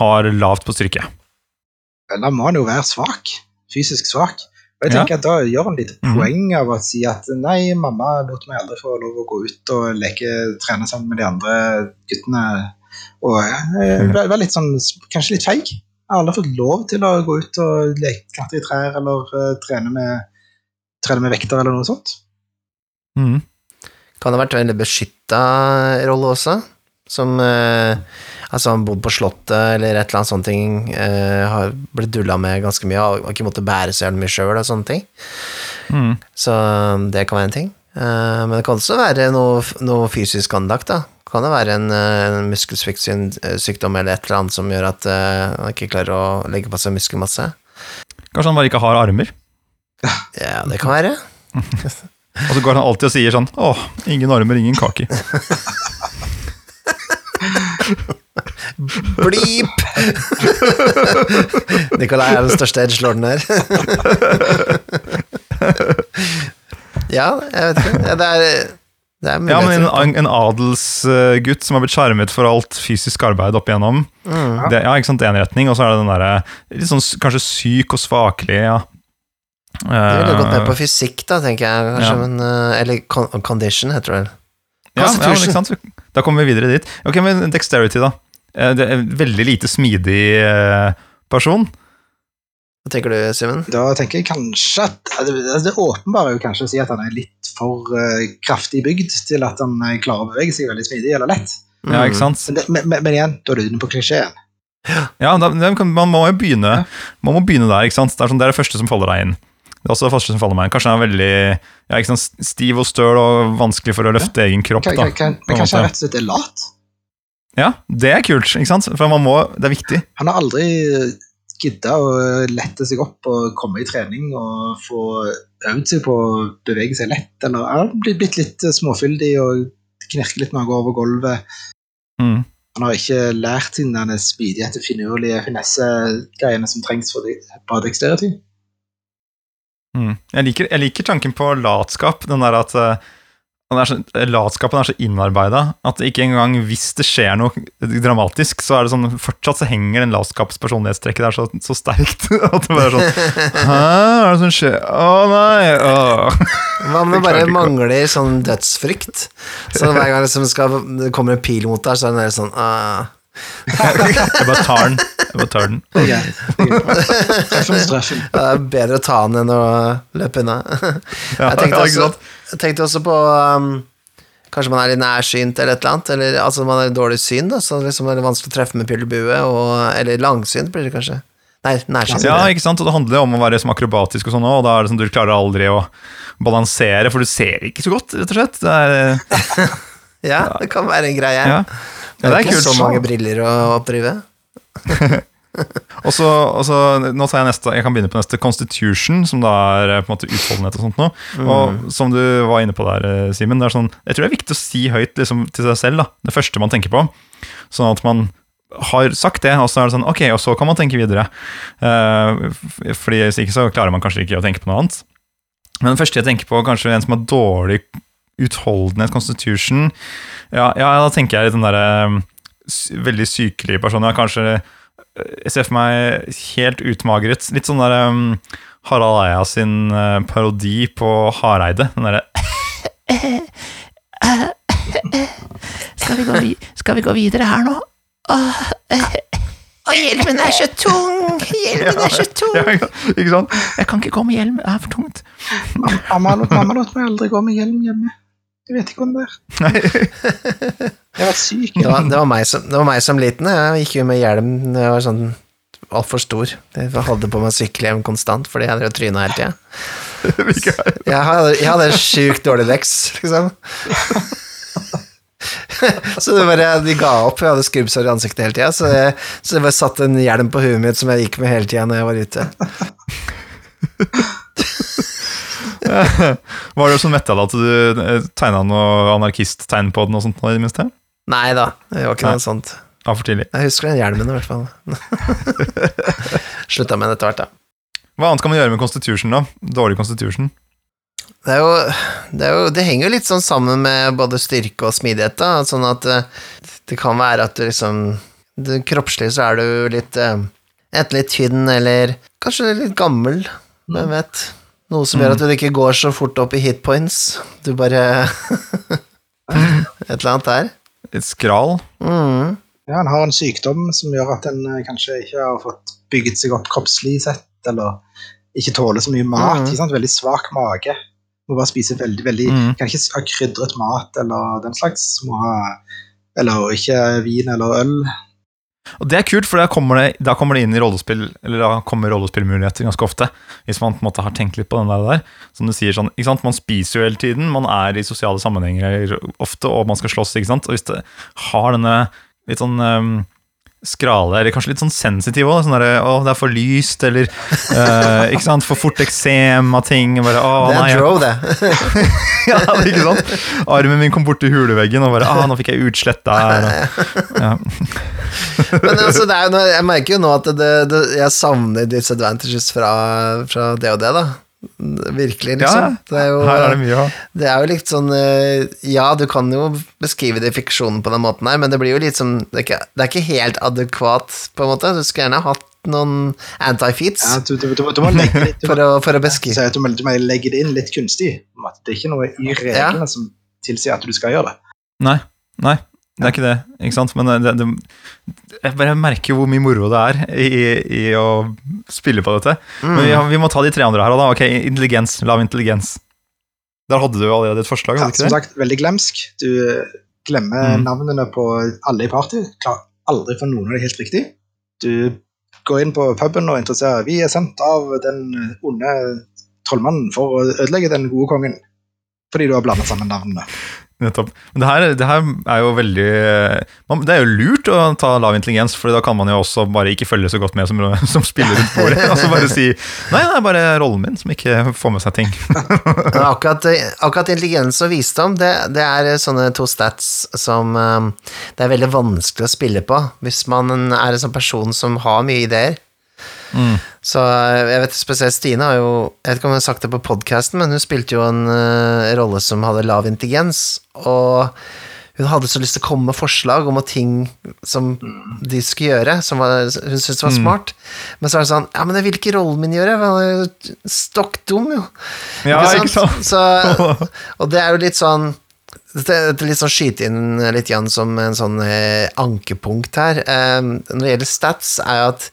har lavt på styrke? Da må han jo være svak. Fysisk svak. Og jeg Ja. tenker at Da gjør han litt Mhm. poeng av å si at nei, mamma lot meg aldri få lov å gå ut og leke, trene sammen med de andre guttene. Og eh, Mhm. være være litt sånn, kanskje litt feig. Jeg har aldri fått lov til å gå ut og leke, klatre i trær eller uh, trene, med, trene med vekter eller noe sånt. Mm. Kan ha vært en veldig beskytta rolle også? Som eh, Altså, han bodde på Slottet eller et eller annet sånt ting. eh, har blitt dulla med ganske mye, har ikke måttet bære så jævlig mye sjøl og sånne ting. Mm. Så det kan være en ting. Eh, men det kan også være noe, noe fysisk anlagt, da. Kan det være en, eh, en muskelsykdom eller et eller annet som gjør at eh, han ikke klarer å legge på seg muskelmasse? Kanskje han bare ikke har armer? Ja, det kan være. Og så går han alltid og sier sånn Åh, ingen armer, ingen kake. Bleep! Nikolai er den største edgelorden her. ja, jeg vet ikke. Det er, det er Ja, men en, en adelsgutt som har blitt skjermet for alt fysisk arbeid opp igjennom. Mm. Det, ja, ikke sant, en retning, og så er det den derre litt sånn kanskje syk og svakelig, ja. Det ville gått ned på Eh, fysikk, da, tenker jeg. Kanskje, Ja. men, eh, eller condition, heter det vel. ja, ja, ikke sant? Da kommer vi videre dit. Ok, men dexterity, da. Eh, Det er en veldig lite smidig person. Hva tenker du, Simen? Da tenker jeg kanskje at altså, Det åpenbare er jo kanskje å si at han er litt for kraftig bygd til at han klarer å bevege seg veldig smidig eller lett. Ja, Mm. ikke sant? Men, det, men, men, men igjen, da er du inne på klisjeen. Ja, da, man må jo begynne Man må begynne der, ikke sant? Det er, sånn, det er det første som faller deg inn. Det er også det første som faller meg. Kanskje han er veldig ja, ikke sånn stiv og støl og vanskelig for å løfte egen kropp. Kan, kan, kan, men kanskje han rett og slett er lat? Ja, det er kult, ikke sant? For man må, det er viktig. Han har aldri gidda å lette seg opp og komme i trening og få øvd seg på å bevege seg lett. Eller han har blitt litt småfyldig og knirker litt når han går over gulvet. Mm. Han har ikke lært sine smidighet og finurlige finessegreiene som trengs for det- bra dexterity. Mm. Jeg, liker, jeg liker tanken på latskap. Den der at eh, den er så, Latskapen er så innarbeida at ikke engang hvis det skjer noe dramatisk, så er det sånn fortsatt så henger den latskapspersonlighetstrekket der så, så sterkt. At det bare er sånn Hæ, hva er det som skjer? Å nei! Åh. Hva det bare å- mangler sånn dødsfrykt? Så hver gang det liksom kommer en pil mot deg, så er det der sånn ah. Jeg bare tar den. Jeg bare tar den. Det er. Det bedre å ta den enn å løpe unna. Jeg tenkte også, jeg tenkte også på um, Kanskje man er litt nærsynt eller et eller annet, eller altså man har dårlig syn, da, så liksom er det vanskelig å treffe med pil og bue, eller langsynt blir det kanskje. Nei, nærsynt. Ja, ikke sant? Og det handler jo om å være som akrobatisk og sånn og da er det sånn du klarer aldri å balansere, for du ser ikke så godt, rett og slett. Det er, ja, det kan være en greie. ja. Det er ikke så mange briller å oppdrive. Og så, nå tar jeg neste, jeg kan begynne på neste Constitution, som da er eh, på en måte utholdenhet og sånt noe. Og som du var inne på der, eh, Simen, det er sånn, jeg tror det er viktig å si høyt liksom, til seg selv, da, det første man tenker på. Sånn at man har sagt det, og så er det sånn, ok, og så kan man tenke videre. Uh, fordi hvis ikke så klarer man kanskje ikke å tenke på noe annet. Men det første jeg tenker på, kanskje en som har dårlig utholdenhet, Constitution, ja, ja da tenker jeg litt den derre eh, veldig sykelig personen. Ja, kanskje eh, jeg ser for meg helt utmagret. Litt sånn der um, Harald Eia sin uh, parodi på Hareide. Den derre Skal vi gå, skal vi gå videre her nå? Å, hjelmen er så tung! Hjelmen er så tung! Ja, ikke sant? Jeg kan ikke gå med hjelm, det er for tungt. Mamma, mamma lot meg aldri gå med hjelm hjemme. Jeg vet ikke om det. Nei. Jeg har vært syk. Det var, det, var meg som, det var meg som liten. Jeg gikk jo med hjelm da jeg var sånn altfor stor. Jeg hadde på meg sykkelhjelm konstant fordi jeg drev og tryna hele tida. Jeg hadde, jeg hadde sjukt dårlig leks, liksom. Så det bare, de ga opp. Jeg hadde skrubbsår i ansiktet hele tida, så, jeg- så jeg bare satte en hjelm på huet mitt som jeg gikk med hele tida når jeg var ute. Var det sånn metal at du tegna noe anarkisttegn på den og sånt i det minste? Nei da, det var ikke Nei. noe sånt. Ja, for tidlig. Jeg husker den hjelmen, i hvert fall. Slutta med den etter hvert, da. Hva annet kan man gjøre med constitution, da? Dårlig constitution? Det, er jo, det, er jo, det henger jo litt sånn sammen med både styrke og smidighet, da. Sånn at eh, det kan være at du liksom det, Kroppslig så er du litt eh, Enten litt tynn eller kanskje litt gammel, hvem vet. Noe som gjør at du ikke går så fort opp i hit points. Du bare Et eller annet der. Litt skral? Mm. Ja, Han har en sykdom som gjør at en eh, kanskje ikke har fått bygget seg opp kroppslig sett, eller ikke tåler så mye mat. Mm. ikke sant? Veldig svak mage. Må bare spise veldig, veldig mm. Kan ikke ha krydret mat eller den slags. Må ha Eller ikke vin eller øl. Og det er kult, for da kommer det, da kommer det inn i rollespill Eller da kommer rollespillmuligheter ganske ofte. Hvis man på en måte har tenkt litt på den der. Som du sier sånn, ikke sant? Man spiser jo hele tiden, man er i sosiale sammenhenger ofte, og man skal slåss. ikke sant? Og hvis det har denne litt sånn ehm, skrale, eller kanskje litt sånn sensitiv òg. Sånn derre, å, det er for lyst, eller uh, ikke sant, for fort eksem av ting. Bare, å, Det er Dro, det. ja, ikke sant? Armen min kom borti huleveggen, og bare 'Å, nå fikk jeg utslett der. Ja. Men altså, det noe- jeg merker jo nå at det, det, jeg savner disadvantages fra, fra det og det, da. Virkelig, liksom. Ja, det er jo, Her er det mye å Det er jo litt sånn eh, Ja, du kan jo beskrive det i fiksjonen på den måten her, men det blir jo litt sånn Det er ikke, det er ikke helt adekvat, på en måte. Du skulle gjerne hatt noen anti-feats Ja, du, du, du, du må legge litt for, å, for å beskrive jeg du, må, du må legge det inn litt kunstig. at Det er ikke noe i reglene som tilsier at du skal gjøre det. Nei, nei, det er ikke det. ikke sant? Men det, det, jeg bare merker jo hvor mye moro det er i, i å spille på dette. Men vi, vi må ta de tre andre her. da, ok, Intelligens. Lav intelligens. Der hadde du allerede et forslag, Ja, hadde du som sagt, veldig glemsk. Du glemmer Mm. navnene på alle i party. Klarer aldri for noen av det helt riktig. Du går inn på puben og interesserer Vi er sendt av den onde trollmannen for å ødelegge den gode kongen. Fordi du har blandet sammen navnene. Nettopp. Men det her, det her er jo veldig Det er jo lurt å ta lav intelligens, for da kan man jo også bare ikke følge så godt med som, som spiller rundt bordet. Altså bare si Nei, det er bare rollen min som ikke får med seg ting. Akkurat, akkurat intelligens og visdom, det, det er sånne to stats som eh, det er veldig vanskelig å spille på hvis man er en sånn person som har mye ideer. Mm. Så eh, jeg vet spesielt Stine har jo Jeg vet ikke om hun har sagt det på podkasten, men hun spilte jo en uh, rolle som hadde lav intelligens, og hun hadde så lyst til å komme med forslag om ting som de skulle gjøre, som var, hun syntes var Mm. smart. Men så er det sånn Ja, men det vil ikke rollen min gjøre, for han er jo stokk dum, jo. Ja, ikke sant? Så, og det er jo litt sånn det litt sånn skyte inn litt igjen som en sånn eh, ankepunkt her. Eh, når det gjelder stats, er jo at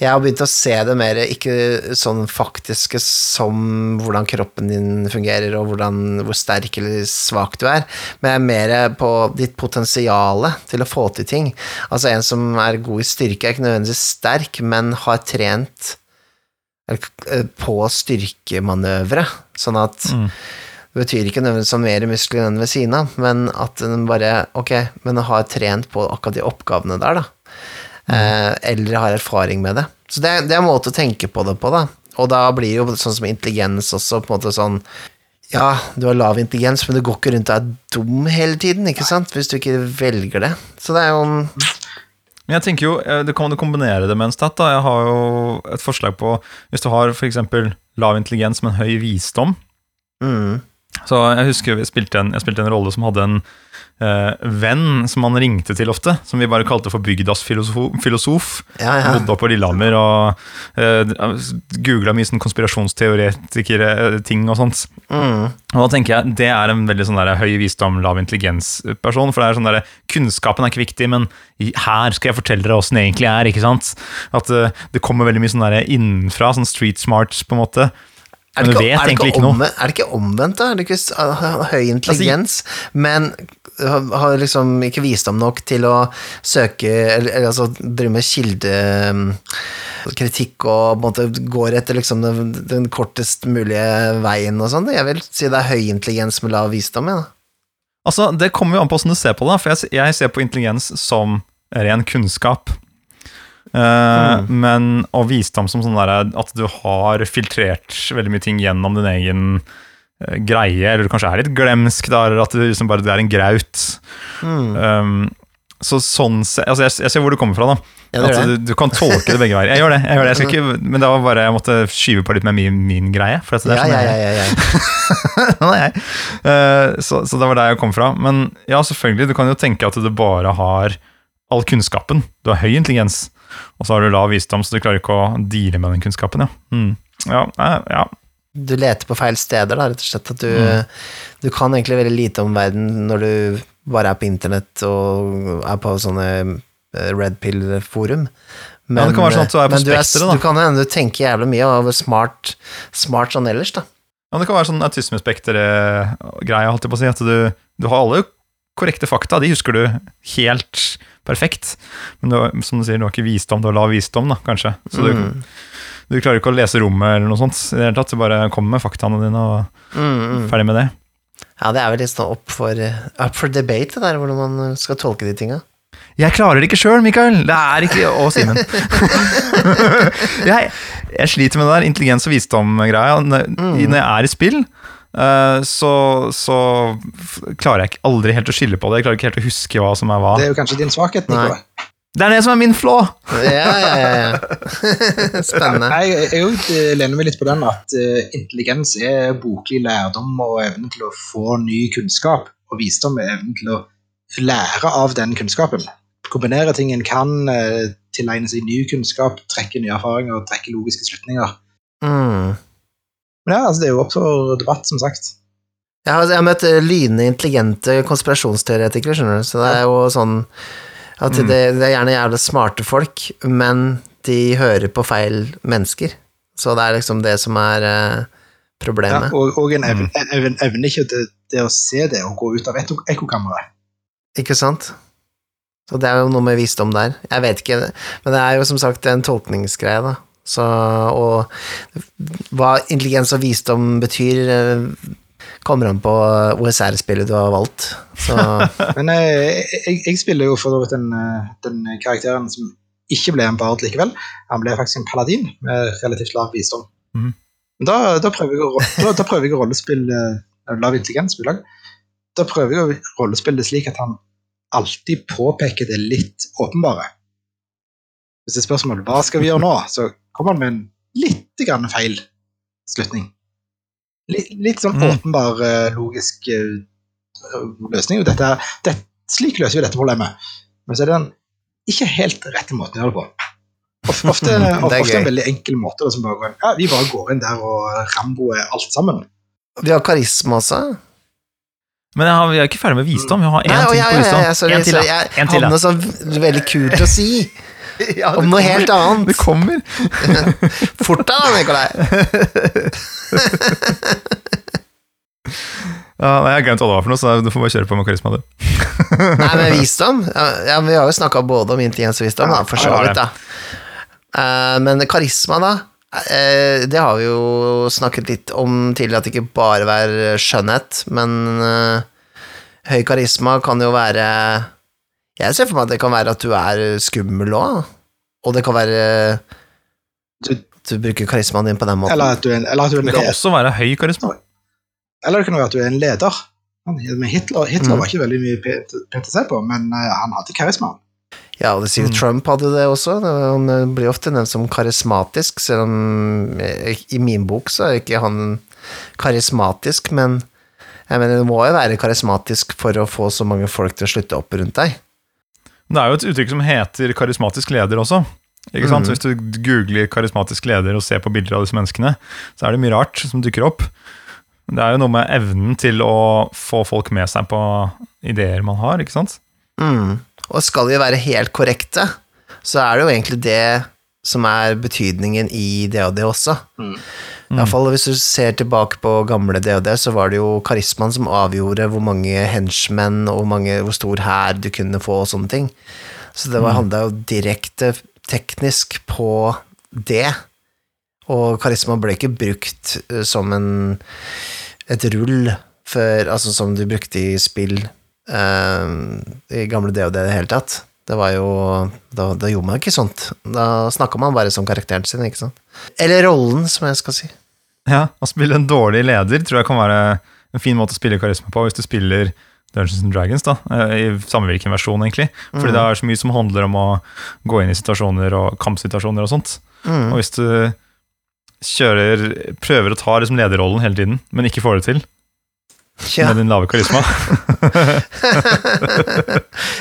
jeg har begynt å se det mer ikke sånn faktiske som hvordan kroppen din fungerer, og hvordan, hvor sterk eller svak du er, men mer på ditt potensial til å få til ting. Altså en som er god i styrke, er ikke nødvendigvis sterk, men har trent eh, på styrkemanøvre, sånn at Mm. det betyr ikke nødvendigvis sånn mer muskler enn ved siden av, men at den bare Ok, men har trent på akkurat de oppgavene der, da. Eh, eller har erfaring med det. Så det, det er en måte å tenke på det på, da. Og da blir jo sånn som intelligens også på en måte sånn Ja, du har lav intelligens, men du går ikke rundt og er dum hele tiden, ikke sant? Hvis du ikke velger det. Så det er jo en Men jeg tenker jo, eh, du kan kombinere det med en stat. da. Jeg har jo et forslag på Hvis du har f.eks. lav intelligens, men høy visdom, mm, Så jeg husker vi spilte en, jeg spilte en rolle som hadde en eh, venn som han ringte til ofte, som vi bare kalte for bygdas filosof. filosof. Ja, ja. Bodde oppe på Lillehammer og uh, googla mye sånn konspirasjonsteoretikere-ting og sånt. Mm. Og da tenker jeg Det er en veldig sånn der høy visdom, lav intelligens-person. For det er sånn der, Kunnskapen er ikke viktig, men her skal jeg fortelle dere åssen det egentlig er. ikke sant? At eh, det kommer veldig mye sånn der innenfra, sånn street smart, på en måte. Er det, ikke, er, det ikke omvendt, er det ikke omvendt, da? Er det ikke høy intelligens, men har, har liksom ikke visdom nok til å søke Eller, eller altså drive med kildekritikk og på en måte går etter liksom den, den kortest mulige veien og sånn? Jeg vil si det er høy intelligens med lav visdom, ja. Altså, Det kommer jo an på hvordan du ser på det. For jeg, jeg ser på intelligens som ren kunnskap. Eh, Men Og visdom som sånn der, at du har filtrert veldig mye ting gjennom din egen uh, greie, eller du kanskje er litt glemsk, da, eller at du liksom bare du er en graut. Um, så sånn altså jeg, jeg ser hvor du kommer fra, da. Ja, at du, du kan tolke det begge veier. Jeg gjør det. jeg gjør det, jeg ikke, Men det var bare jeg måtte skyve på litt med min, min greie. For det er sånn ja, ja, ja, ja, ja. Eh, så, så det var der jeg kom fra. Men ja, selvfølgelig, du kan jo tenke at du bare har all kunnskapen. Du har høy intelligens, og så har du lav visdom, så du klarer ikke å deale med den kunnskapen. Ja, mm. ja, eh, ja. Du leter på feil steder, da, rett og slett. At du, Mm. du kan egentlig veldig lite om verden når du bare er på internett og er på sånne eh, Red Pill-forum. Ja, det kan være sånn at du er på men spekteret, da. Du kan hende du tenker jævlig mye og er smart, smart sånn ellers, da. Ja, det kan være sånn autismespekter-greie, holdt jeg på å si. At du, du har alle korrekte fakta, de husker du helt perfekt. Men du, som du sier, du har ikke visdom, du har lav visdom, da, kanskje. Så du, Mm. du klarer ikke å lese rommet eller noe sånt. I det hele tatt, Du bare kommer med faktaene dine og Mm, mm. ferdig med det. Ja, det er vel litt sånn opp for, up for debate, det der, hvordan man skal tolke de tinga. Jeg klarer det ikke sjøl, Mikael! Det er ikke Å, Simen. jeg, jeg sliter med det der intelligens- og visdom-greia. Når når jeg er i spill, så, så klarer jeg ikke aldri helt å skille på det. Jeg klarer ikke helt å huske hva som er hva. Det er jo kanskje din svakhet, Nico. Det er det som er min flå! Ja, ja, ja. Spennende. Jeg, jeg, jeg eh, lener meg litt på den at eh, intelligens er boklig lærdom og evnen til å få ny kunnskap, og visdom er evnen til å lære av den kunnskapen. Kombinere ting en kan, uh, tilegne seg ny kunnskap, trekke nye erfaringer og trekke logiske slutninger. Mm. Men ja, altså, det er jo opp for debatt, som sagt. Jeg har, jeg har møtt eh, lynende intelligente konspirasjonsteoretikere, skjønner du, så det er jo sånn at det, det er gjerne jævlig smarte folk, men de hører på feil mennesker. Så det er liksom det som er eh, Ja, problemet. og, og en evne, evne, evne ikke det, det å se det og gå ut av ekko- ekkokammeret. Ikke sant? Så det er jo noe med visdom der. Jeg vet ikke, men det er jo som sagt en tolkningsgreie, da. Så, og hva intelligens og visdom betyr, eh, kommer an på OSR-spillet du har valgt. Så Men jeg, jeg, jeg spiller jo for så vidt den, eh, den karakteren som ikke ble en bard likevel. Han ble faktisk en paladin med relativt lav visdom. Mm. Men Da, da, prøver jeg å, da, da prøver jeg å rollespille eh, lav intelligens. beklager. Da prøver jeg å rollespille det slik at han alltid påpeker det litt åpenbare. Hvis det er spørsmål hva skal vi gjøre nå, så kommer han med en litt grann feil slutning. Litt, litt sånn Mm. åpenbar, mm. logisk eh, løsning. Og dette, er- det, slik løser vi dette problemet. Men så er det den ikke helt rette måten å gjøre det på. Ofte, Ofte, Det er ofte en veldig enkel måte. da, Som bare ja, vi bare går inn der og Rambo er alt sammen. vi har karisma også. Men jeg har, vi er ikke ferdig med visdom. Vi har én ting på visdom. Én til, sorry, da. jeg En hadde noe så veldig kult å si om noe helt annet. Det kommer. Fort da, Nikolai. Ja, nei, jeg har glemt hva det var for noe, så du får bare kjøre på med karisma, du. Nei, men visdom Ja, ja, vi har jo snakka både om intelligens og visdom, da, for så Ja, vidt, da. Eh, men karisma, da, eh, det har vi jo snakket litt om tidligere, at det ikke bare er skjønnhet, men eh, høy karisma kan jo være Jeg ser for meg at det kan være at du er skummel òg, og det kan være Du- Du bruker karismaen din på den måten. Eller at du er en, eller at du er en Det kan leder. også være høy karisma. Eller det kan være at du er en leder. Hitler, Hitler Mm. var ikke veldig mye pent å se på, men eh, han hadde karisma. Ja, og det sier Mm. Trump hadde det også. Han eh, blir ofte nevnt som karismatisk, selv om eh, i min bok så er ikke han karismatisk, men Jeg mener, du må jo være karismatisk for å få så mange folk til å slutte opp rundt deg. Det er jo et uttrykk som heter karismatisk leder også. Ikke sant? Mhm. Hvis du googler karismatisk leder og ser på bilder av disse menneskene, så er det mye rart som dukker opp. Det er jo noe med evnen til å få folk med seg på ideer man har, ikke sant? Mm. Og skal vi være helt korrekte, så er det jo egentlig det som er betydningen i DOD også. Mm. I hvert fall hvis du ser tilbake på gamle DOD, så var det jo karismaen som avgjorde hvor mange henchmen og hvor, mange, hvor stor hær du kunne få og sånne ting. Så det var- handla jo direkte teknisk på det. Og karisma ble ikke brukt eh, som en, et rull før, altså som du brukte i spill um, i gamle DOD i det hele tatt. Det var jo Da, da gjorde man ikke sånt. Da snakka man bare som karakteren sin, ikke sant. Eller rollen, som jeg skal si. Ja, Å spille en dårlig leder tror jeg kan være en fin måte å spille karisma på, hvis du spiller Dungeons and Dragons, da, eh, i samvirkende versjon, egentlig. Fordi det er så mye som handler om å gå inn i situasjoner og kampsituasjoner og sånt. Mm. Og hvis du kjører, prøver å ta liksom lederrollen hele tiden, men ikke får det til Ja. med din lave karisma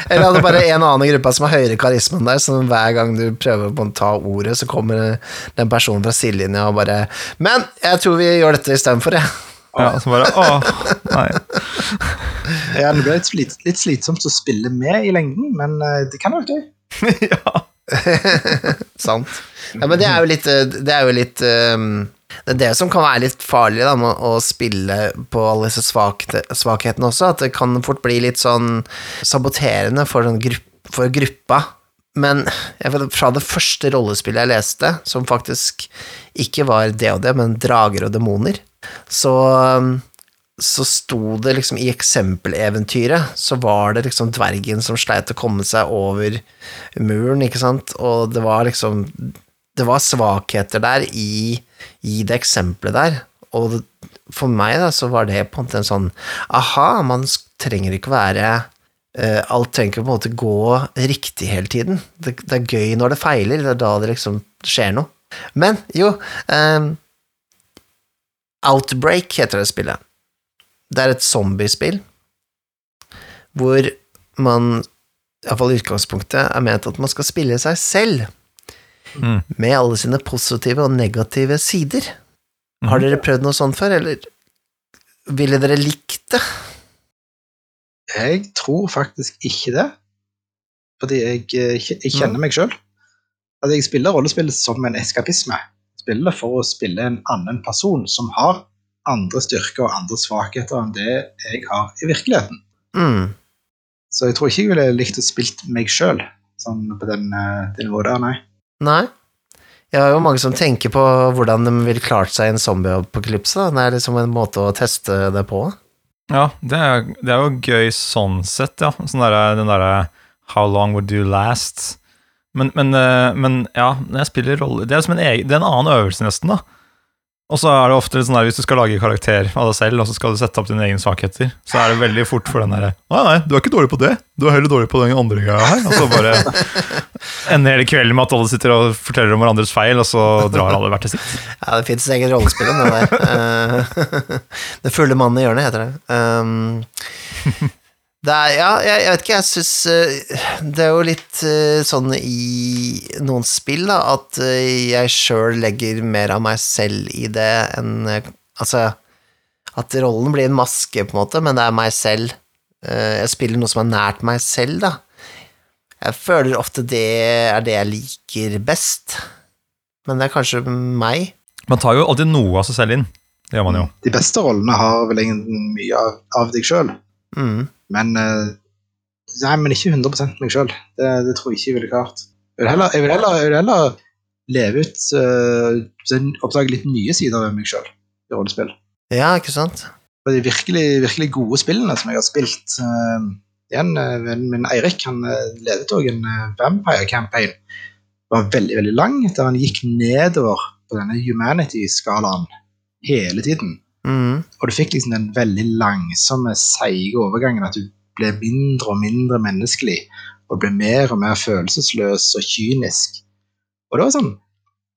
Eller hadde bare en annen i gruppa som har høyere karisma enn deg, så hver gang du prøver å ta ordet, så kommer den personen fra sidelinja og bare Men jeg tror vi gjør dette istedenfor, jeg. Ja, så bare, åh, nei. Ja, det blir litt, slit, litt slitsomt å spille med i lengden, men eh, det kan være gøy. ja. Sant. Ja, men det er jo litt eh, Det er jo litt um, Det er det som kan være litt farlig da, med å spille på alle disse svakhetene også, at det kan fort bli litt sånn saboterende for, sånn grupp, for gruppa. Men vet, fra det første rollespillet jeg leste, som faktisk ikke var det og det, men Drager og demoner, så så sto det liksom i eksempeleventyret, så var det liksom dvergen som sleit å komme seg over muren, ikke sant, og det var liksom Det var svakheter der i, i det eksempelet der, og for meg da, så var det på en måte en sånn Aha, man trenger ikke være uh, Alt trenger ikke på en måte gå riktig hele tiden. Det, det er gøy når det feiler, det er da det liksom skjer noe. Men jo um, Outbreak heter det spillet. Det er et zombiespill hvor man, iallfall i utgangspunktet, er ment at man skal spille seg selv, Mm. med alle sine positive og negative sider. Har dere prøvd noe sånt før, eller ville dere likt det? Jeg tror faktisk ikke det. Fordi jeg, eh, jeg kjenner meg sjøl. At jeg spiller rollespill som en eskapisme. Spiller for å spille en annen person som har andre styrker og andre svakheter enn det jeg har i virkeligheten. Mm. Så jeg tror ikke jeg ville likt å spilt meg sjøl sånn på den, eh, det nivået der, nei. Nei. Jeg har jo mange som tenker på hvordan de ville klart seg i en zombieapokalypse. da. Det er liksom en måte å teste det på. Ja, det er, det er jo gøy sånn sett, ja. Sånn der, den derre How long would you last? Men, men, eh, men ja, det spiller rolle Det er som en, egen, det er en annen øvelse, nesten, da. Og så er det ofte sånn der, hvis du skal lage karakter av deg selv, og så skal du sette opp dine egne svakheter, så er det veldig fort for den derre Nei, nei, du er ikke dårlig på det. Du er heller dårlig på den andre greia her. Og så bare ender hele kvelden med at alle sitter og forteller om hverandres feil, og så drar alle hvert til sitt. Ja, det fins eget rollespill om det der. Den fulle mannen i hjørnet heter det. Um, er, ja, jeg, jeg vet ikke, jeg syns Det er jo litt eh, sånn i noen spill, da, at eh, jeg sjøl legger mer av meg selv i det enn eh, Altså, at rollen blir en maske, på en måte, men det er meg selv. Eh, Jeg spiller noe som er nært meg selv, da. Jeg føler ofte det er det jeg liker best, men det er kanskje meg. Man tar jo alltid noe av seg selv inn. Det gjør man jo. De beste rollene har vel egentlig mye av, av deg sjøl, Mm. men eh, Nei, men ikke 100 meg sjøl. Det, det tror jeg ikke jeg ville klart. Jeg vil heller, jeg vil heller, jeg vil heller leve ut uh, Oppdage litt nye sider ved meg sjøl i rollespill. Ja, ikke sant? Og de virkelig, virkelig gode spillene som jeg har spilt uh, Igjen, eh, vennen min Eirik han eh, ledet òg en eh, Vampire Campaign. Det var veldig veldig lang, der han gikk nedover på denne humanity-skalaen hele tiden. Mm. Og du fikk liksom den veldig langsomme, seige overgangen. At du ble mindre og mindre menneskelig. Og ble mer og mer følelsesløs og kynisk. Og det var sånn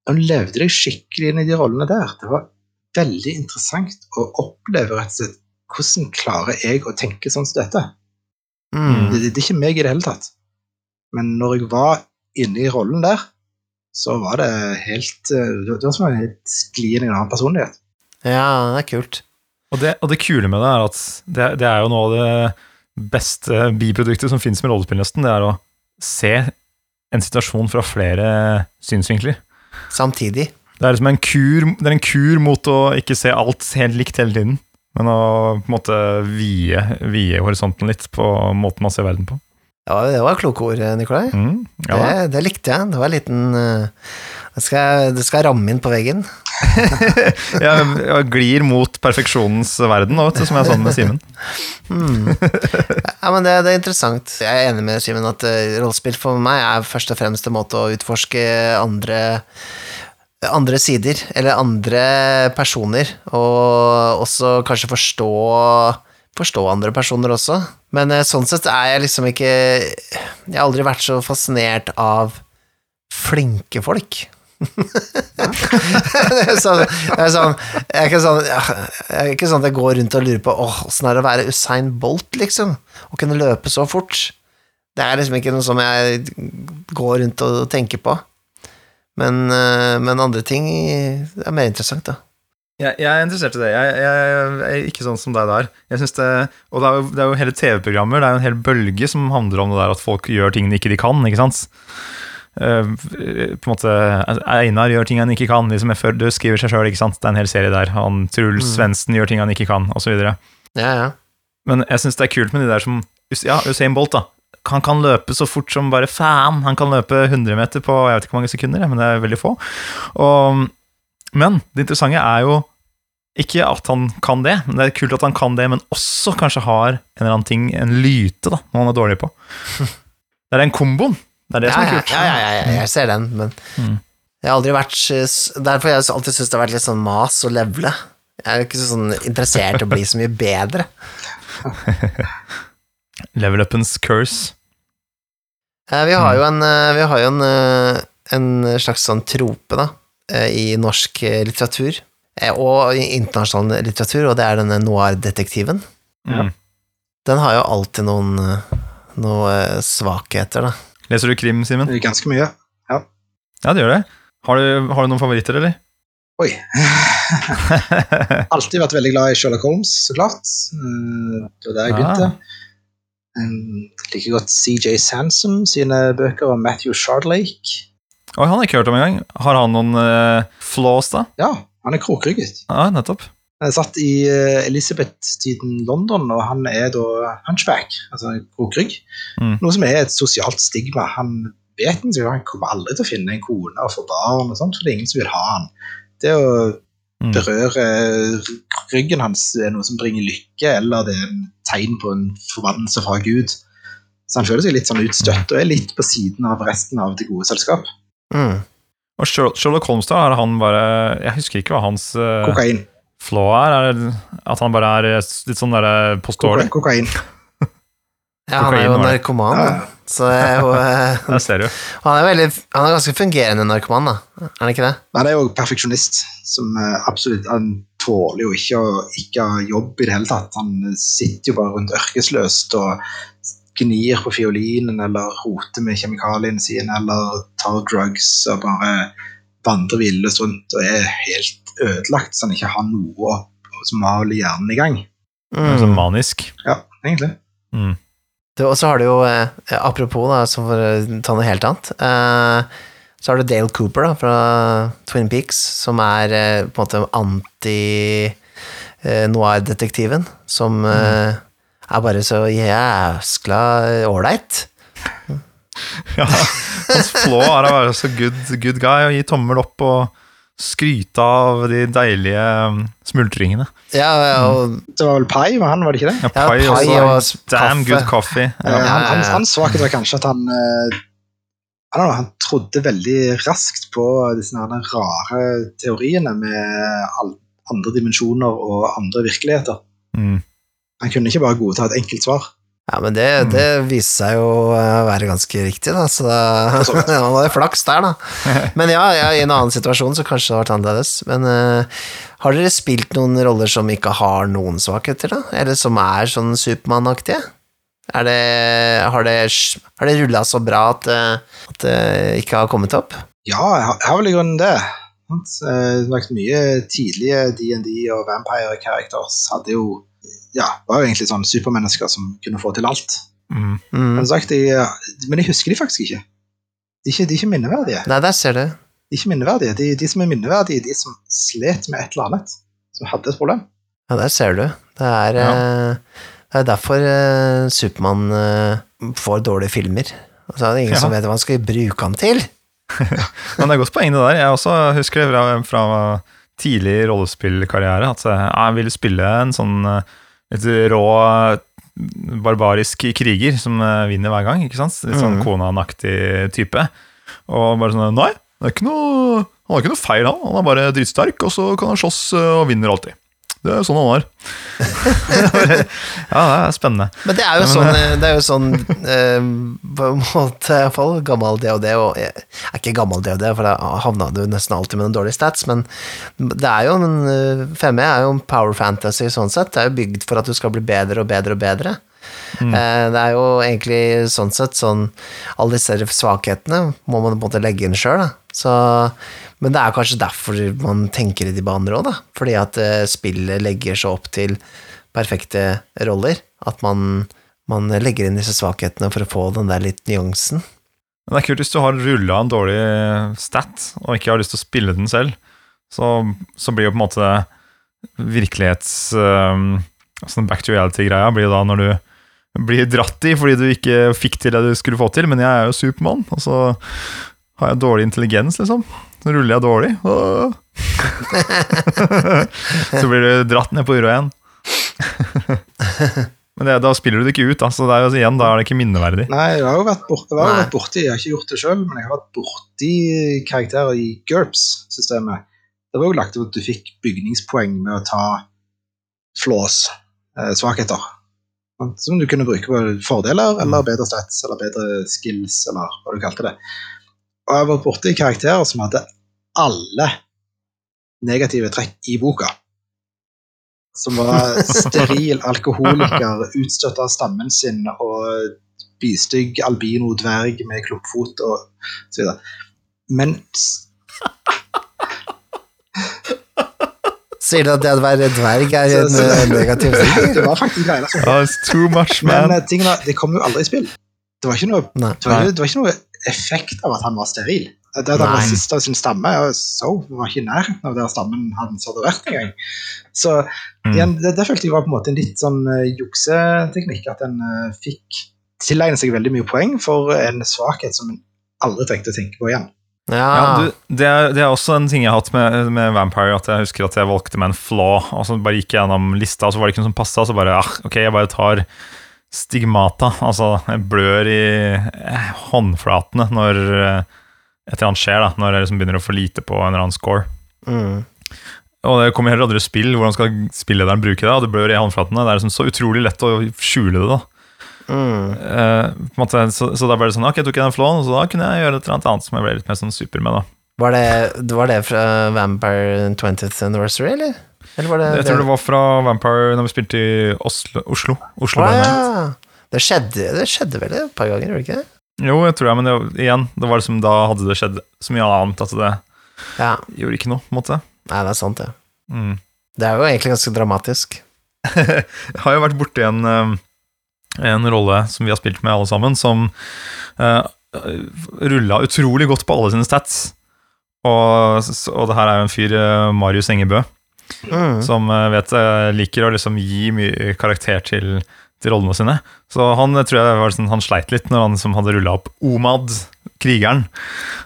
Hun levde deg skikkelig inn i de rollene der. Det var veldig interessant å oppleve rett og slett hvordan klarer jeg å tenke sånn som dette? Mm. Det, det er ikke meg i det hele tatt. Men når jeg var inne i rollen der, så var det helt eh, Det var som å skli inn i en annen personlighet. Ja, det er kult. Og det, og det kule med det er at det, det er jo noe av det beste biproduktet som finnes med rollespill, nesten. Det er å se en situasjon fra flere synsvinkler. Samtidig. Det er liksom en kur, det er en kur mot å ikke se alt helt likt hele tiden, men å på en måte vie, vie horisonten litt på måten man ser verden på. Ja, det var kloke ord, Nikolai. Mm, ja, det, det likte jeg. Det var en liten eh, Det skal, det skal ramme inn på veggen. jeg, jeg glir mot perfeksjonens verden nå, som jeg sa med Simen. mm. Ja, det, det er interessant. Jeg er enig med Simen at uh, rollespill for meg er først og fremst en måte å utforske andre andre sider, eller andre personer, og også kanskje forstå forstå andre personer også. Men eh, sånn sett er jeg liksom ikke Jeg har aldri vært så fascinert av flinke folk. Det er sånn, det er sånn, jeg, er ikke sånn jeg er ikke sånn at jeg går rundt og lurer på åh, åssen er det å være Usain Bolt, liksom? Å kunne løpe så fort. Det er liksom ikke noe som jeg går rundt og tenker på. Men, eh, men andre ting er mer interessant, da. Jeg, er interessert i det. Jeg, jeg, er ikke sånn som deg der. Jeg det, og det er, jo, det er jo hele TV-programmer, det er jo en hel bølge som handler om det der at folk gjør ting de ikke kan, ikke sant? Eh, på en måte Einar gjør ting han ikke kan, liksom før du skriver seg sjøl, ikke sant? Det er en hel serie der. Han Truls Mm. Svendsen gjør ting han ikke kan, osv. Ja, ja. Men jeg syns det er kult med de der som Ja, Usain Bolt, da. Han kan løpe så fort som bare faen. Han kan løpe 100 meter på jeg vet ikke hvor mange sekunder, men det er veldig få. Og, men det interessante er jo ikke at han kan det, men det er kult at han kan det, men også kanskje har en eller annen ting, en lyte, da, noe han er dårlig på. Det er den komboen. Det er det ja, som er kult. ja, ja, ja, jeg ser den, men Mm. jeg har aldri vært Derfor har jeg alltid syntes det har vært litt sånn mas å levele. Jeg er jo ikke så sånn interessert i å bli så mye bedre. Level upens curse. Eh, Vi har jo en, eh, vi har jo en, eh, en slags sånn trope, da, eh, i norsk eh, litteratur, eh, og i internasjonal litteratur, og det er denne noir-detektiven. Mm. Den har jo alltid noen, eh, noen eh, svakheter, da. Leser du krim, Simen? Ganske mye. Ja, Ja, det gjør det. Har du, har du noen favoritter, eller? Oi. Alltid vært veldig glad i Sherlock Holmes, så klart. Eh, Det var der jeg Ah. begynte. Ja. liker godt CJ Sansom sine bøker om Matthew Shardlake. Oi, han har jeg ikke hørt om engang. Har han noen uh, flaws, da? Ja, han er krokrygget. Ja, nettopp. Satt i eh, Elizabeth-tiden London, og han er da hunchback, altså krokrygg. Mm. Noe som er et sosialt stigma. Han vet ikke, han kommer aldri til å finne en kone og få barn, og sånt, for det er ingen som vil ha han. Det å Mm. berøre ryggen hans er noe som bringer lykke, eller det er en tegn på en forbannelse fra Gud. Så han føler seg litt sånn utstøtt, og er litt på siden av resten av det gode selskap. Mm. Og Sherlock Holmes, da, er han bare Jeg husker ikke hva hans uh, Kokain. Flaw er. er det at han bare er litt sånn derre påståelig? Kokain. Ja, han er jo narkoman, Ja. da. Så er jo eh, Jeg ser jo. Han er, veldig, han er ganske fungerende narkoman, da. Er han ikke det? Han er jo perfeksjonist, som eh, absolutt Han tåler jo ikke å ikke ha jobb i det hele tatt. Han sitter jo bare rundt ørkesløst og gnir på fiolinen eller roter med kjemikaliene sine eller tar drugs og bare vandrer villest rundt og er helt ødelagt, så han ikke har noe som holder hjernen i gang. Mm. så Mm. manisk. Ja, egentlig. Mm. Du, Og så har du jo, eh, apropos, da, så for å ta noe helt annet eh, Så har du Dale Cooper da, fra Twin Peaks, som er eh, på en måte anti-noir-detektiven, som mm. er bare så jæskla ålreit. Ja, hans flå er å være så good, good guy og gi tommel opp og skryte av de deilige um, smultringene. Ja, og Det var vel pai med han, var det ikke det? Ja, Ja, pai pai også. og Damn kaffe. good coffee. Ja. Ja. han, han, hans, svakhet var kanskje at han eh, know, Han trodde veldig raskt på disse her rare teoriene med all, andre dimensjoner og andre virkeligheter. Mm. Han kunne ikke bare godta et enkelt svar. Ja, men det, det viste seg jo å være ganske riktig, da, så da var det flaks der, da. Men ja, ja, i en annen situasjon så kanskje det hadde vært annerledes. Men uh, har dere spilt noen roller som ikke har noen svakheter, da? Eller som er sånn Supermann-aktige? Er det, har det, har det rulla så bra at, eh, at det ikke har kommet opp? Ja, jeg har- vel i grunnen det. Det har vært mye tidlige D&D og Vampire-karakterer hadde jo ja, var jo egentlig sånn supermennesker som kunne få til alt. Mm. Mm. Men, sagt, jeg, men jeg husker de faktisk ikke. De er ikke, de er ikke minneverdige. Nei, der ser du. De er ikke minneverdige. De, de som er minneverdige, de som slet med et eller annet. Som hadde et problem. Ja, der ser du. Det er, Ja. eh, det er derfor eh, Supermann eh, får dårlige filmer. Og så er det ingen Ja. som vet hva han skal bruke han til. Men det er godt poeng det der. Jeg også husker det fra, fra tidlig rollespillkarriere at eh, jeg ville spille en sånn litt rå barbarisk kriger som eh, vinner hver gang. ikke sant? Litt sånn Mhm. Konan-aktig type. Og bare sånn Nei, det er ikke noe, han har ikke noe feil, han. Han er bare dritsterk, og så kan han slåss eh, og vinner alltid. Det er sånn han er. ja, det er spennende. Men det er jo sånn, eh, det er jo sånn eh, på en måte, i hvert fall gammel DOD, og jeg er ikke gammel DOD, for da havna du nesten alltid med noen dårlige stats, men det er jo en eh, 5E er jo en power fantasy sånn sett, det er jo bygd for at du skal bli bedre og bedre og bedre. Mm. Det er jo egentlig sånn sett sånn Alle disse svakhetene må man på en måte legge inn sjøl, da. Så, men det er kanskje derfor man tenker i de baner òg, da. Fordi at eh, spillet legger seg opp til perfekte roller. At man, man legger inn disse svakhetene for å få den der litt nyansen. Men det er kult hvis du har rulla en dårlig stat, og ikke har lyst til å spille den selv, så, så blir jo på en måte virkelighets um, sånn back to reality-greia blir da når du blir dratt i fordi du ikke fikk til det du skulle få til, men jeg er jo Supermann, og så har jeg dårlig intelligens, liksom. Så ruller jeg dårlig, Åh. Så blir du dratt ned på uro igjen. Men det, da spiller du det ikke ut, da, så det er jo igjen, da er det ikke minneverdig. Nei, jeg har jo vært, bort, jeg har vært borti Jeg har ikke gjort det sjøl, men jeg har vært borti karakterer i GURPS-systemet. Det var jo lagt opp at du fikk bygningspoeng med å ta flås, eh, svakheter. Sant? Som du kunne bruke på fordeler, eller bedre stats, eller bedre skills, eller hva du kalte det. Og jeg har vært borti karakterer som hadde alle negative trekk i boka. Som var steril alkoholiker, utstøtt av stammen sin og bistygg albino dverg med klumpfot og så videre. Men Sier du at det å være dverg er en så- eh, så- negativ ting? Det var faktisk greier. Altså. Ja, it's too much, Men man. eh, tingen det kom jo aldri i spill. Det var ikke noe, det var, det var ikke noe effekt av at han var steril. Det at han var Nei. sist av sin stamme, og så var ikke i nærheten av der stammen hans hadde vært engang. Så Mm. igjen, det, det følte jeg var på en måte en litt sånn uh, jukseteknikk, at en uh, fikk tilegne seg veldig mye poeng for en svakhet som en aldri trengte å tenke på igjen. Ja, Ja, du, det, er, det er også en ting jeg har hatt med, med Vampire, at jeg husker at jeg valgte med en flaw, og så bare gikk jeg gjennom lista, og så var det ikke noe som passa, så bare ah, ok, jeg bare tar stigmata, altså jeg blør i eh, håndflatene når eh, et eller annet skjer, da, når jeg liksom begynner å få lite på en eller annen score. mm. Og det kommer heller aldri spill, hvordan skal spillederen bruke det, og det blør i håndflatene, det er liksom så utrolig lett å skjule det da. Mm. Uh, måte, så, så da ble det sånn, ok, jeg tok jeg den flåen, så da kunne jeg gjøre et eller annet annet som jeg ble litt mer sånn super med da. Var, det, var det fra Vampire 20th Anniversary, eller? Eller var det Jeg tror det var fra Vampire når vi spilte i Oslo. Oslo, Oslo ah, ja. Det skjedde, det skjedde vel et par ganger, gjorde det ikke? Jo, jeg tror jeg, men det, igjen, det var liksom, da hadde det skjedd så mye annet at det Ja. gjorde ikke noe, på en måte. Nei, det er sant, det. Mm. Det er jo egentlig ganske dramatisk. Jeg har jo vært borti en, eh, en rolle som vi har spilt med alle sammen, som uh, rulla utrolig godt på alle sine stats. Og, og det her er jo en fyr, eh, Marius Engebø, Mm. som eh, vet eh, liker å liksom gi mye karakter til, til rollene sine. Så han eh, tror jeg var sånn, han sleit litt når han som hadde rulla opp Omad, krigeren.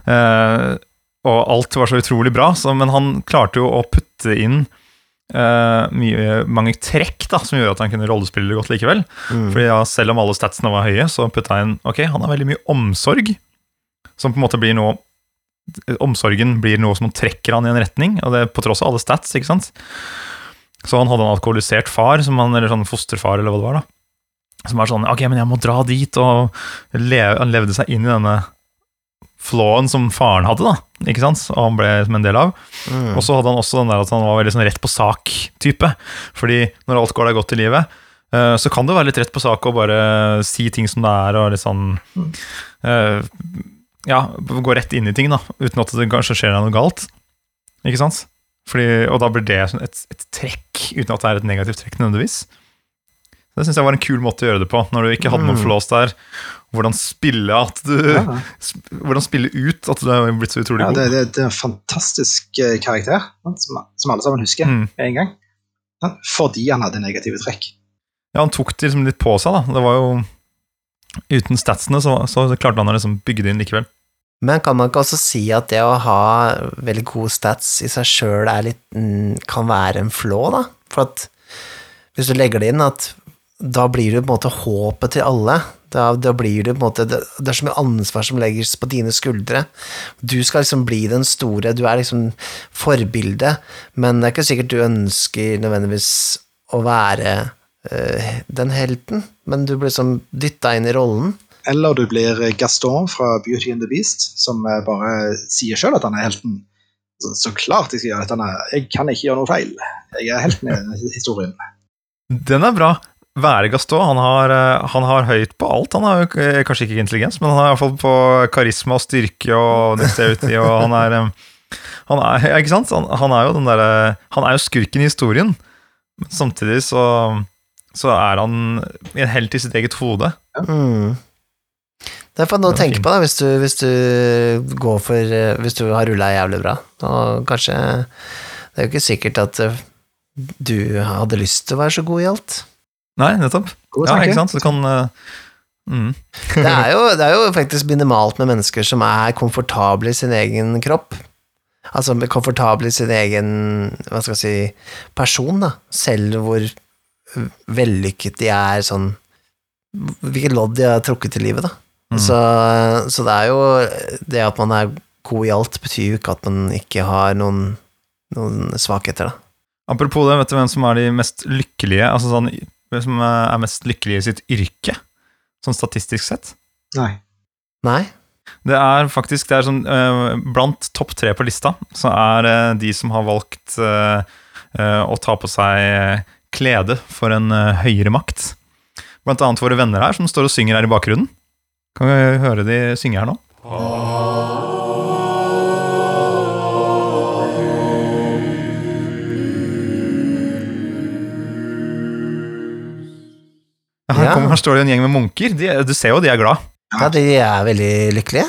Eh, og alt var så utrolig bra, så, men han klarte jo å putte inn eh, mye, mange trekk da, som gjorde at han kunne rollespille godt likevel. Mm. Fordi ja, Selv om alle statsene var høye, så putta jeg inn Ok, han har veldig mye omsorg, som på en måte blir noe Omsorgen blir noe som trekker han i en retning, og det er på tross av alle stats. ikke sant? Så han hadde en alkoholisert far, som han, eller sånn fosterfar, eller hva det var. da. Som var sånn Ok, men jeg må dra dit, og leve, han levde seg inn i denne flåen som faren hadde, da. Ikke sant? Og han ble som en del av. Mm. Og så hadde han også den der at han var veldig sånn rett på sak-type. Fordi når alt går deg godt i livet, eh, så kan det være litt rett på sak å bare si ting som det er, og litt sånn eh, Ja, gå rett inn i ting, da, uten at det kanskje skjer noe galt. Ikke sant? Fordi, og da blir det sånn et, et trekk, uten at det er et negativt trekk nødvendigvis. Det syns jeg var en kul måte å gjøre det på, når du ikke hadde noen Mm. flås der. Hvordan spille at du Ja, sp- Hvordan spille ut at du er blitt så utrolig ja, god. det, det, det er en fantastisk eh, karakter, som, som alle sammen husker Mm. en gang. Fordi han hadde negative trekk. Ja, han tok det liksom litt på seg, da. Det var jo Uten statsene så, så klarte han å liksom bygge det inn likevel. Men kan man ikke også si at det å ha veldig gode stats i seg sjøl mm, kan være en flå, da? For at hvis du legger det inn at da blir du på en måte håpet til alle. Da, da blir du på en måte det, er så mye ansvar som legges på dine skuldre. Du skal liksom bli den store, du er liksom forbildet, men det er ikke sikkert du ønsker nødvendigvis å være øh, den helten, men du blir liksom dytta inn i rollen. Eller du blir Gaston fra Beauty and the Beast, som eh, bare sier sjøl at han er helten. Så, så klart jeg skal gjøre dette. han Jeg kan ikke gjøre noe feil. Jeg er helten i denne historien. Den er bra. Være Gaston. Han har, eh, han har høyt på alt. Han har eh, kanskje ikke intelligens, men han har iallfall på karisma og styrke og dexterity, og han er han er, ikke sant? Han, han er jo den derre Han er jo skurken i historien, men samtidig så, så er han en helt i sitt eget hode. Mm. Det er for noe å tenke på da, hvis du, hvis du går for eh, Hvis du har rulla jævlig bra. Og kanskje Det er jo ikke sikkert at eh, du hadde lyst til å være så god i alt. Nei, nettopp. Ja, ikke sant? Så kan eh, mm. Det er, jo, det er jo faktisk minimalt med mennesker som er komfortable i sin egen kropp. Altså komfortable i sin egen hva skal jeg si, person, da. Selv hvor vellykket de er sånn Hvilket lodd de har trukket i livet, da. Mm. Så, så det er jo Det at man er god i alt, betyr jo ikke at man ikke har noen, noen svakheter, da. Apropos det, vet du hvem som er de mest lykkelige Altså sånn, hvem som er mest lykkelige i sitt yrke? Sånn statistisk sett. Nei. Nei? Det er faktisk det er sånn, eh, Blant topp tre på lista så er eh, de som har valgt eh, eh, å ta på seg klede for en eh, høyere makt. Blant annet våre venner her som står og synger her i bakgrunnen. Kan vi høre de synge her nå? Her, kommer, her står det en gjeng med munker. De, du ser jo de er glad. Ja, de er veldig lykkelige.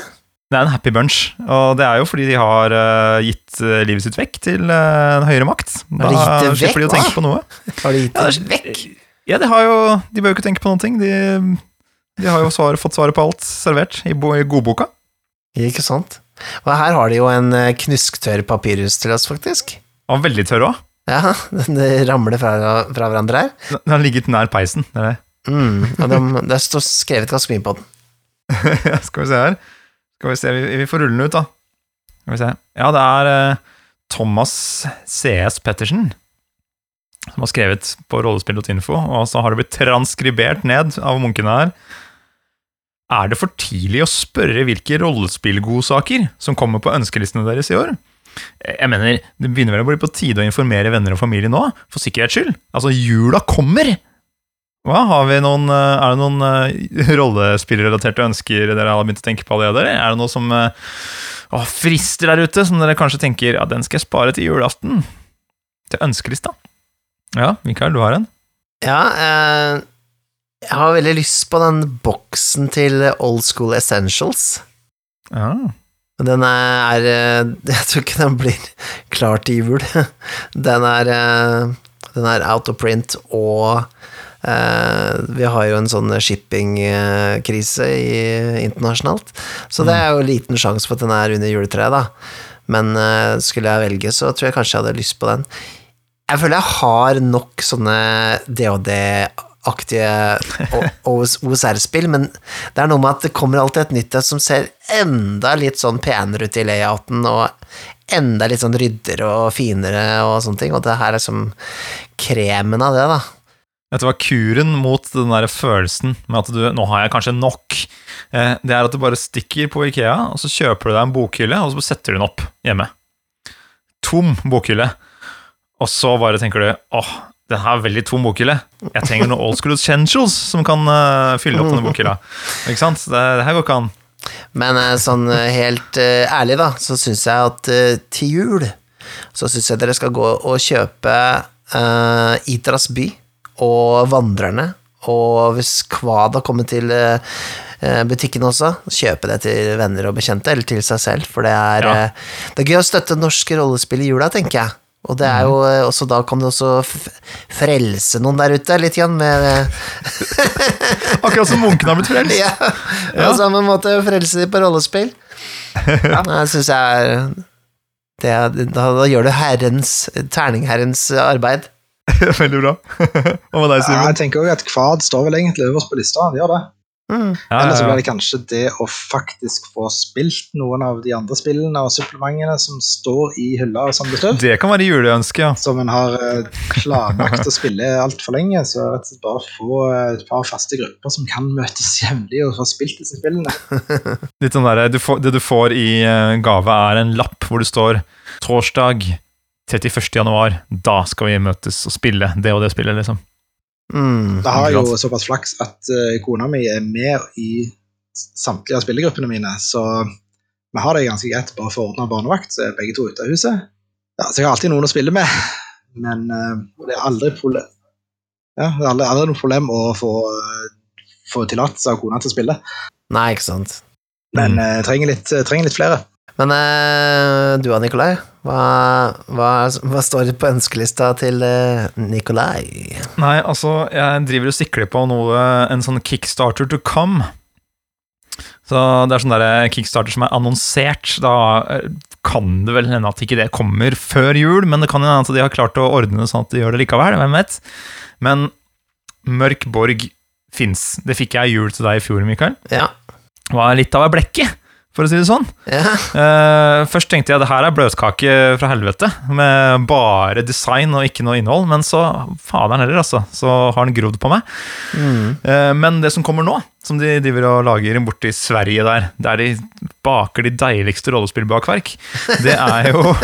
Det er en happy bunch, og det er jo fordi de har uh, gitt eh, livet sitt vekk til uh, en høyere makt. Da Har de gitt det slipper de å tenke på noe. Har de gitt Ja, vekk? Ja, de har jo De bør jo ikke tenke på noen ting. De, de har jo svar, fått svaret på alt servert i, bo, i godboka. Ikke sant? Og her har de jo en eh, knusktørr papirhus til oss, faktisk. Og veldig tørr òg. Ja, den ramler fra, fra hverandre her. Den har ligget nær peisen. Det er det. Mm, og de, det står skrevet ganske mye på den. Skal vi se her. Skal vi se, vi, vi får rulle den ut, da. Skal vi se. Ja, det er eh, Thomas CS Pettersen som har skrevet på rollespill.info, og så har det blitt transkribert ned av munkene her. Er det for tidlig å spørre hvilke rollespillgodsaker som kommer på ønskelistene deres i år? Jeg mener, Det begynner vel å bli på tide å informere venner og familie nå, for sikkerhets skyld. Altså, jula kommer! Hva, har vi noen, eh, er det noen eh, rollespillrelaterte ønsker dere har begynt å tenke på allerede? Er det noe som eh, å, frister der ute, som dere kanskje tenker ja, den skal jeg spare til julaften? Til ønskelista. Ja, Mikael, du har en? Ja, eh, jeg har veldig lyst på den boksen til Old School Essentials. Ja. Den er eh, Jeg tror ikke den blir klar til jul. Den er, eh, den er out of print, og eh, vi har jo en sånn shippingkrise internasjonalt, så det er jo liten sjanse for at den er under juletreet, da. Men skulle jeg velge, så tror jeg kanskje jeg hadde lyst på den. Jeg føler jeg har nok sånne DOD-aktige OSR-spill, men det er noe med at det kommer alltid et nytt som ser enda litt sånn penere ut i layouten, og enda litt sånn ryddere og finere og sånne ting, og det her er som kremen av det, da. Dette var kuren mot den der følelsen med at du Nå har jeg kanskje nok. Eh, det er at du bare stikker på Ikea, og så kjøper du deg en bokhylle, og så setter du den opp hjemme. Tom bokhylle. Og så bare tenker du åh, den er veldig tom bokhylle. Jeg trenger noen old school essentials som kan uh, fylle opp denne bokhylla. Ikke sant? Det, det her går ikke an. Men eh, sånn eh, helt uh, ærlig, da, så syns jeg at uh, til jul så syns jeg dere skal gå og kjøpe uh, Itras by og Vandrerne. Og hvis Kvad har kommet til butikken også, kjøpe det til venner og bekjente, eller til seg selv. For det er, Ja. det er gøy å støtte norske rollespill i jula, tenker jeg. Og det er jo eh, også, da kan du også frelse noen der ute, litt igjen, med Akkurat som munkene har blitt frelst. Ja, på samme måte frelse de på rollespill. Ja, det syns jeg er det, er- da, da gjør du herrens, terningherrens arbeid. Veldig bra. Hva med deg, Ja, jeg tenker også at Kvad står vel egentlig øverst på lista. Han gjør det. Mm. Ja, Eller så blir det kanskje det å faktisk få spilt noen av de andre spillene og supplementene som står i hylla som bestøv. Det kan være juleønske, ja. Som en har eh, planlagt å spille altfor lenge. Så rett og slett bare få eh, et par faste grupper som kan møtes jevnlig og få spilt disse spillene. Litt sånn der, du får, det du får i eh, gave, er en lapp hvor det står 'Torsdag 31. januar, da skal vi møtes og spille det og det spillet', liksom. Mm. Da har jeg jo såpass flaks at uh, kona mi er med i samtlige av spillegruppene mine, så vi har det ganske greit bare for å ordne barnevakt, så er begge to ute av huset. Ja, så jeg har alltid noen å spille med, men uh, det er aldri problem ja, det er aldri, aldri noe problem å få, uh, få tillatelse av kona til å spille, Nei, ikke sant. men Mm. trenger, litt, trenger litt flere. Men du da, Nikolai? Hva, hva, hva står det på ønskelista til eh, Nikolai? Nei, altså, jeg driver og sikler på noe, en sånn kickstarter to come. Så det er sånn der kickstarter som er annonsert. Da eh, kan det vel hende at ikke det kommer før jul, men det kan hende at de har klart å ordne det sånn at de gjør det likevel, hvem vet. Men Mørk Borg fins. Det fikk jeg i jul til deg i fjor, Mikael. Ja. Var litt av ei blekke, for å si det sånn. ja. Eh, først tenkte jeg det her er bløtkake fra helvete, med bare design og ikke noe innhold, men så, faderen heller, altså, så har den grodd på meg. Mm. Eh, men det som kommer nå, som de driver og lager borti Sverige der, der de baker de deiligste rollespillbakverk, det er jo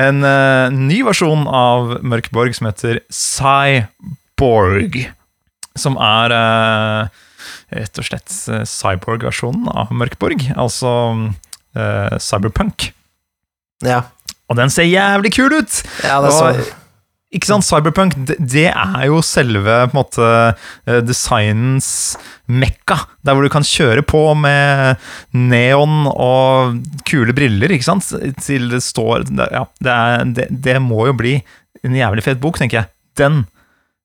en eh, ny versjon av Mørk Borg som heter Cyborg. Som er rett og slett eh, cyborg-versjonen av Mørkborg. Altså uh, cyberpunk. ja. Og den ser jævlig kul ut! Ja, det så Og- ikke sant, Cyberpunk, det, er jo selve på en måte eh, designens mekka. Der hvor du kan kjøre på med neon og kule briller, ikke sant? Til det står Ja, det, er, det, det må jo bli en jævlig fet bok, tenker jeg. Den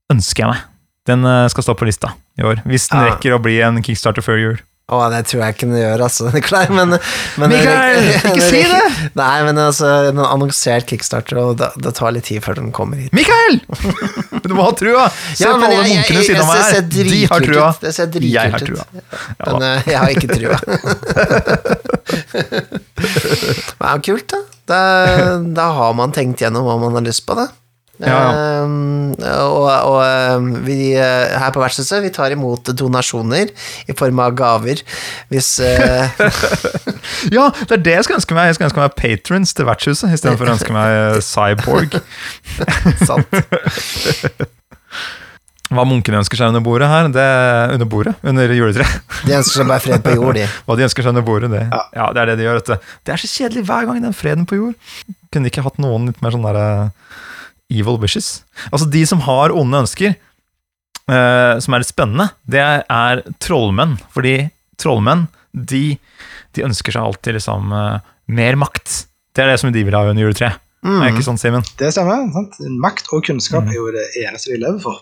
ønsker jeg meg. Den skal stå på lista i år. Hvis den Ja. rekker å bli en kickstarter før jul. Å, det tror jeg ikke den gjør, altså, Nikolai. Men, men Mikael, ikke si det! Nei, men altså, den annonsert kickstarter, og det, det tar litt tid før den kommer hit. Mikael! Du må ha trua! Se Ja, på alle jeg- munkene siden av meg her. De har trua. ut. Det ser dritkult Jeg har ut. trua. Ja, Men eh, jeg har ikke trua. det er jo kult, da. da. Da har man tenkt gjennom hva man har lyst på, da. Ja, Ehm, og og ehm, vi eh, her på Vertshuset vi tar imot donasjoner i form av gaver. Hvis eh, Ja, det er det jeg skal ønske meg. Jeg skal ønske meg patrons til vertshuset istedenfor å ønske meg eh, cyborg. Sant. Hva munkene ønsker seg under bordet her, det er under bordet, under juletreet. De ønsker seg bare fred på jord, de. Hva de ønsker seg under bordet, det, ja. det er det de gjør. Vet du. Det er så kjedelig hver gang, den freden på jord. Kunne de ikke hatt noen litt mer sånn derre evil wishes? Altså, de som har onde ønsker, eh, som er litt spennende, det er trollmenn. Fordi trollmenn, de, de ønsker seg alltid liksom eh, mer makt. Det er det som de vil ha under juletreet. Mm. Er ikke sånn, Simen? Det stemmer. sant? Makt og kunnskap mm. er jo det eneste de lever for.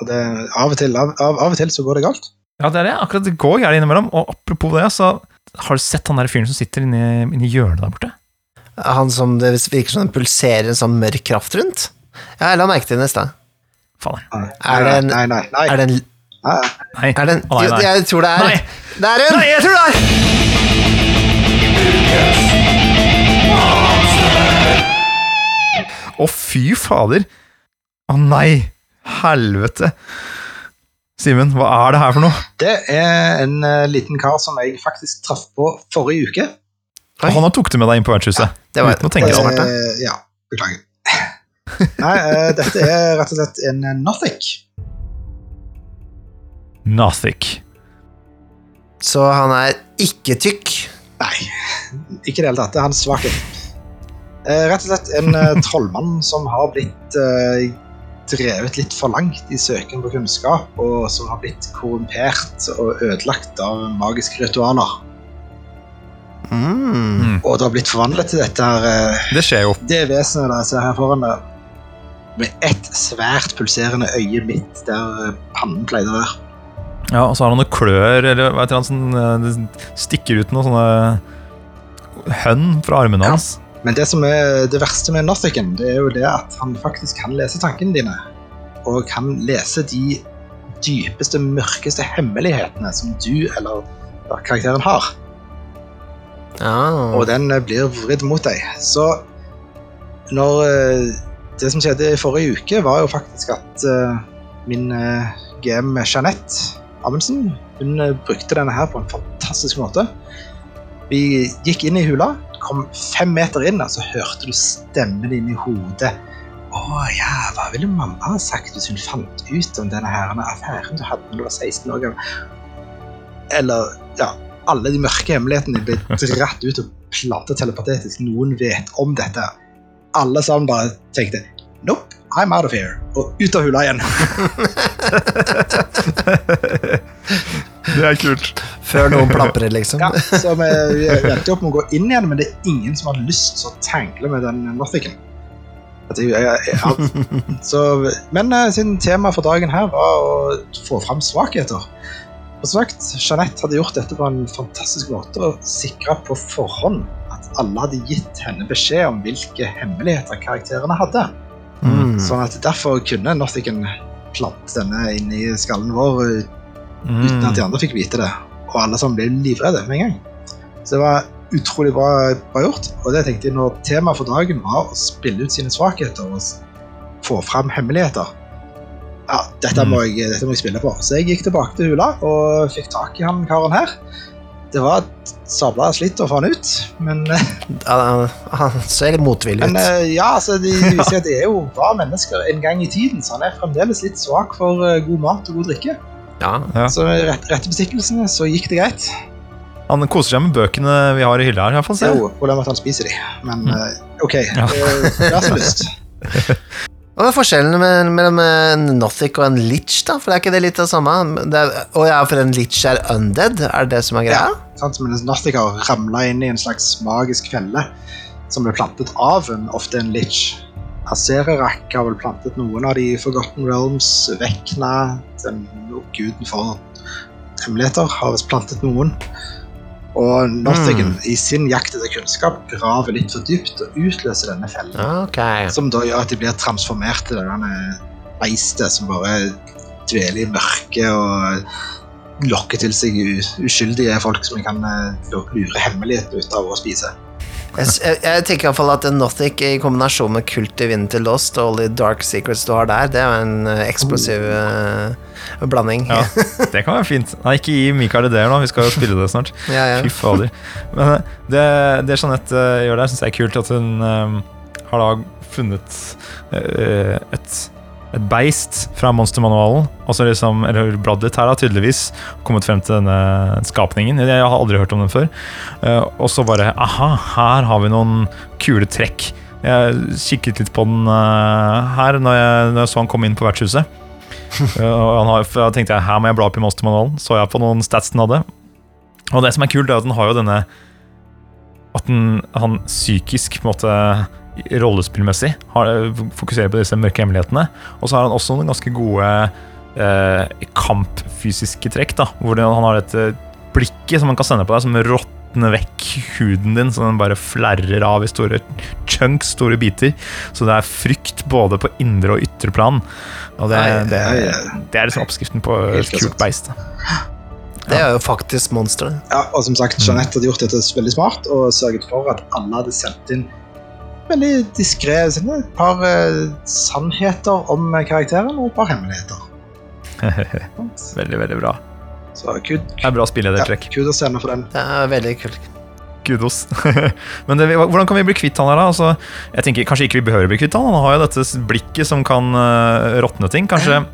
Og det, av, og til, av, av, av og til så går det galt. Ja, det er det. Akkurat det går gærent innimellom. Og apropos det, så har du sett han der fyren som sitter inni, inni hjørnet der borte? Han som det virker som den pulserer en sånn mørk kraft rundt. Ja, jeg la merke til den i stad. Faen. Nei, Er det en- nei, nei, nei. Er det en nei. Nei. Er det en Å, nei, Jo, nei. Jeg tror det er Nei. Det er en! Nei, jeg tror det er Å, fy fader. Å nei. helvete. Simen, hva er det her for noe? Det er en eh, liten kar som jeg faktisk traff på forrige uke. Oi. Han har tok det med deg inn på vertshuset. Det var Uten å tenke det så var hardt. Eh, ja, beklager. Nei, uh, dette er rett og slett en eh, Nothic. Nothic. Så han er ikke tykk. Nei, ikke i det hele tatt. Det er hans svakhet. Uh, rett og slett en eh, trollmann som har blitt drevet litt for langt i søken på kunnskap, og som har blitt korrumpert og ødelagt av magiske ritualer. Mm. Og det har blitt forvandlet til dette her Det skjer jo. Det vesenet jeg ser her foran dere, med ett svært pulserende øye midt der eh, pannen pleide å være. Ja, Og så har han noen klør, eller hva heter han, sånn, det stikker ut noen sånne hønn fra armene Ja. hans. Men det som er det verste med Nothicen, det er jo det at han faktisk kan lese tankene dine. Og kan lese de dypeste, mørkeste hemmelighetene som du eller karakteren har. Ja. Og den eh, blir vridd mot deg. Så når Det som skjedde i forrige uke, var jo faktisk at eh, min eh, GM Jeanette Amundsen hun eh, brukte denne her på en fantastisk måte. Vi gikk inn i hula, kom fem meter inn, og så hørte du stemmen din i hodet. Å ja, hva ville mamma ha sagt hvis hun fant ut om denne her affæren du hadde da du var 16 år gammel? Eller, ja, alle de mørke hemmelighetene ble dratt ut og plantet telepatetisk. Noen vet om dette. Alle sammen bare tenkte Nope, I'm out of here. Og ut av hula igjen. Det er kult. Før noen plaprer, liksom. Ja, så vi, vi endte opp med å gå inn igjen, men det er ingen som har lyst til å tangle med den Nothicen. Men eh, siden temaet for dagen her var å få fram svakheter. Og som sagt, Jeanette hadde gjort dette på en fantastisk måte og sikra på forhånd at alle hadde gitt henne beskjed om hvilke hemmeligheter karakterene hadde. Mm. Sånn at derfor kunne Nothican plante denne inn i skallen vår eh, Mm. uten at de andre fikk vite det. Og alle sammen ble livredde med en gang. Så det var utrolig bra, bra gjort. Og det tenkte jeg når temaet for dagen var å spille ut sine svakheter og få fram hemmeligheter. Ja, dette må, jeg, dette må jeg spille på. Så jeg gikk tilbake til hula og fikk tak i han karen her. Det var et sabla slitt å få han ut, men, Ja, Han ser litt motvillig ut. Men, ja, altså, de, de viser at det er jo bra mennesker en gang i tiden, så han er fremdeles litt svak for eh, god mat og god drikke. Ja. Ja. Så med rett, rette bestikkelsene så gikk det greit. Han koser seg med bøkene vi har i hylla her. fall, Det er jo at han spiser de, men mm. OK. Ja. Det har så lyst. Hva er forskjellen mellom en Nothic og en Lich, da? For det er ikke det litt av samme? Det er, å ja, for en Lich er undead? Er det det som er greia? Ja, Sant, men en Nothic har ramla inn i en slags magisk felle som ble plantet av en, ofte en lich. Asererak har vel plantet noen av de Forgotten Realms. Vekna, den guden for hemmeligheter, har visst plantet noen. Og Nothingen, i sin jakt etter kunnskap, graver litt for dypt og utløser denne fellen. Okay. Som da gjør at de blir transformert til denne beistet som bare dveler i mørket og lokker til seg uskyldige folk som kan eh, lure hemmeligheten ut av å spise. Jeg, jeg, jeg tenker i hvert fall at Nothic i kombinasjon med Kult til Lost og alle de dark secrets du har der, det er en eh, eksplosiv uh, blanding. Ja, det kan være fint. Nei, ikke gi Mikael ideer nå, vi skal jo spille det snart. ja, ja. Fy fader. Men eh, det, det Jeanette gjør der, syns jeg er kult. At hun um, har da funnet uh, et, et beist fra monstermanualen. Altså liksom, eller bladd her, da, tydeligvis. Kommet frem til denne skapningen. Jeg har aldri hørt om den før. Eh, og så bare Aha, her har vi noen kule trekk. Jeg kikket litt på den eh, her når jeg, når jeg så han komme inn på vertshuset. Eh, og har, da tenkte jeg her må jeg bla opp i monstermanualen. Så jeg på noen stats den hadde. Og det som er kult, er at den har jo denne At den, han psykisk på en måte rollespillmessig fokuserer på disse mørke hemmelighetene. Og så har han også noen ganske gode eh, kampfysiske trekk, da, hvor han har dette blikket som han kan sende på deg, som råtner vekk huden din, så den bare flerrer av i store chunks, store biter. Så det er frykt både på indre og ytre plan. Og det, det, det er liksom oppskriften på et kult beist. da. Det er jo faktisk monster. Ja, og som sagt, Jeanette hadde gjort dette veldig smart og sørget for at alle hadde sendt inn veldig diskré. Et par eh, sannheter om karakteren og et par hemmeligheter. Veldig, veldig bra. Så kud, Det er bra spill i det, ja, kudos henne for den. Det er veldig kult. Kudos. Men det, hvordan kan vi bli kvitt han her, da? Altså, jeg tenker Kanskje ikke vi behøver å bli kvitt han. Han har jo dette blikket som kan uh, råtne ting. Kanskje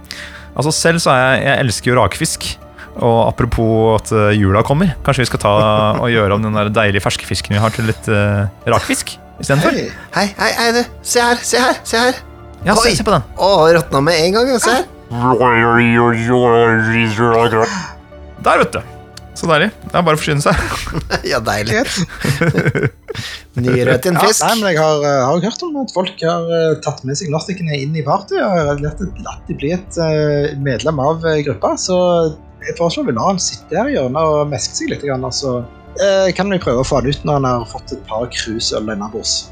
Altså Selv så er jeg Jeg elsker jo rakfisk. Og apropos at uh, jula kommer, kanskje vi skal ta og gjøre om den der deilige ferskefisken vi har, til litt uh, rakfisk istedenfor? Hei. Hei, hei, hei, du. Se her, se her, se her. Ja, se, Oi. se på den. Å, råtna med en gang. Se her. Der, vet du. Så deilig. Det er bare å forsyne seg. Ja, deilig. Ny Nyrødt i en Ja, nei, men jeg har, eh, har hørt om at folk har eh, tatt med seg norskene inn i party og latt, latt de bli et eh, medlem av gruppa. Så jeg foreslår vi lar han sitte her i hjørnet og meske seg litt. Grann, og så eh, kan vi prøve å få han ut når han har fått et par krusøl innabords.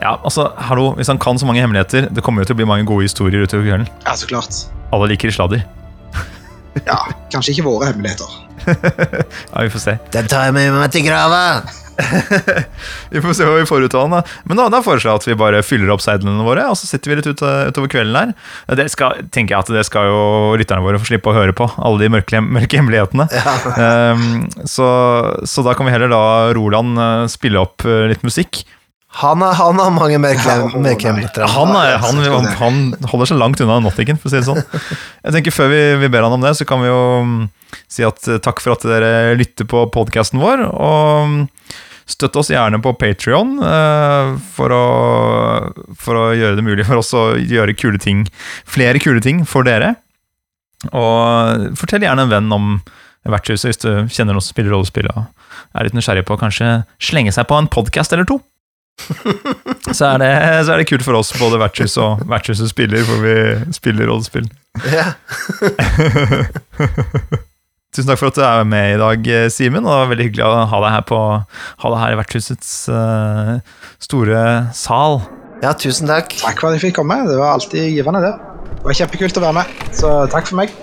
Ja, altså, hallo, Hvis han kan så mange hemmeligheter, det kommer jo til å bli mange gode historier utover kvelden. Ja, så klart. Alle liker sladder. Ja, Kanskje ikke våre hemmeligheter. Ja, Vi får se. Den tar jeg med meg til grava. Vi får se hva vi får ut av den. da. Men da, da foreslår jeg at vi bare fyller opp seidlene våre, og så sitter vi litt ut, utover kvelden her. Det skal, tenker jeg at det skal jo lytterne våre få slippe å høre på, alle de mørke, mørke hemmelighetene. Ehm, så, så da kan vi heller la Roland eh, spille opp eh, litt musikk. Han har, han har mange mørke, Ja, å, mørke nei. hemmeligheter. Han, er, han, han holder seg langt unna Nottingham, for å si det sånn. Jeg tenker Før vi, vi ber han om det, så kan vi jo mm, si at eh, takk for at dere lytter på podkasten vår. Og mm, støtt oss gjerne på Patrion for, å- for å gjøre det mulig for oss å gjøre kule ting, flere kule ting for dere. Og fortell gjerne en venn om vertshuset hvis du kjenner noen som spiller rollespill og er litt nysgjerrig på å kanskje slenge seg på en podkast eller to. Så er, det, så er det kult for oss, både vertshus og vertshuset spiller, for vi spiller rollespill. Ja. Tusen takk for at du er med i dag, Simen. Og det var veldig hyggelig å ha deg her, på, ha deg her i vertshusets uh, store sal. ja, tusen takk. Takk for at jeg fikk komme. Det var alltid givende, det. Det var kjempekult å være med. Så takk for meg.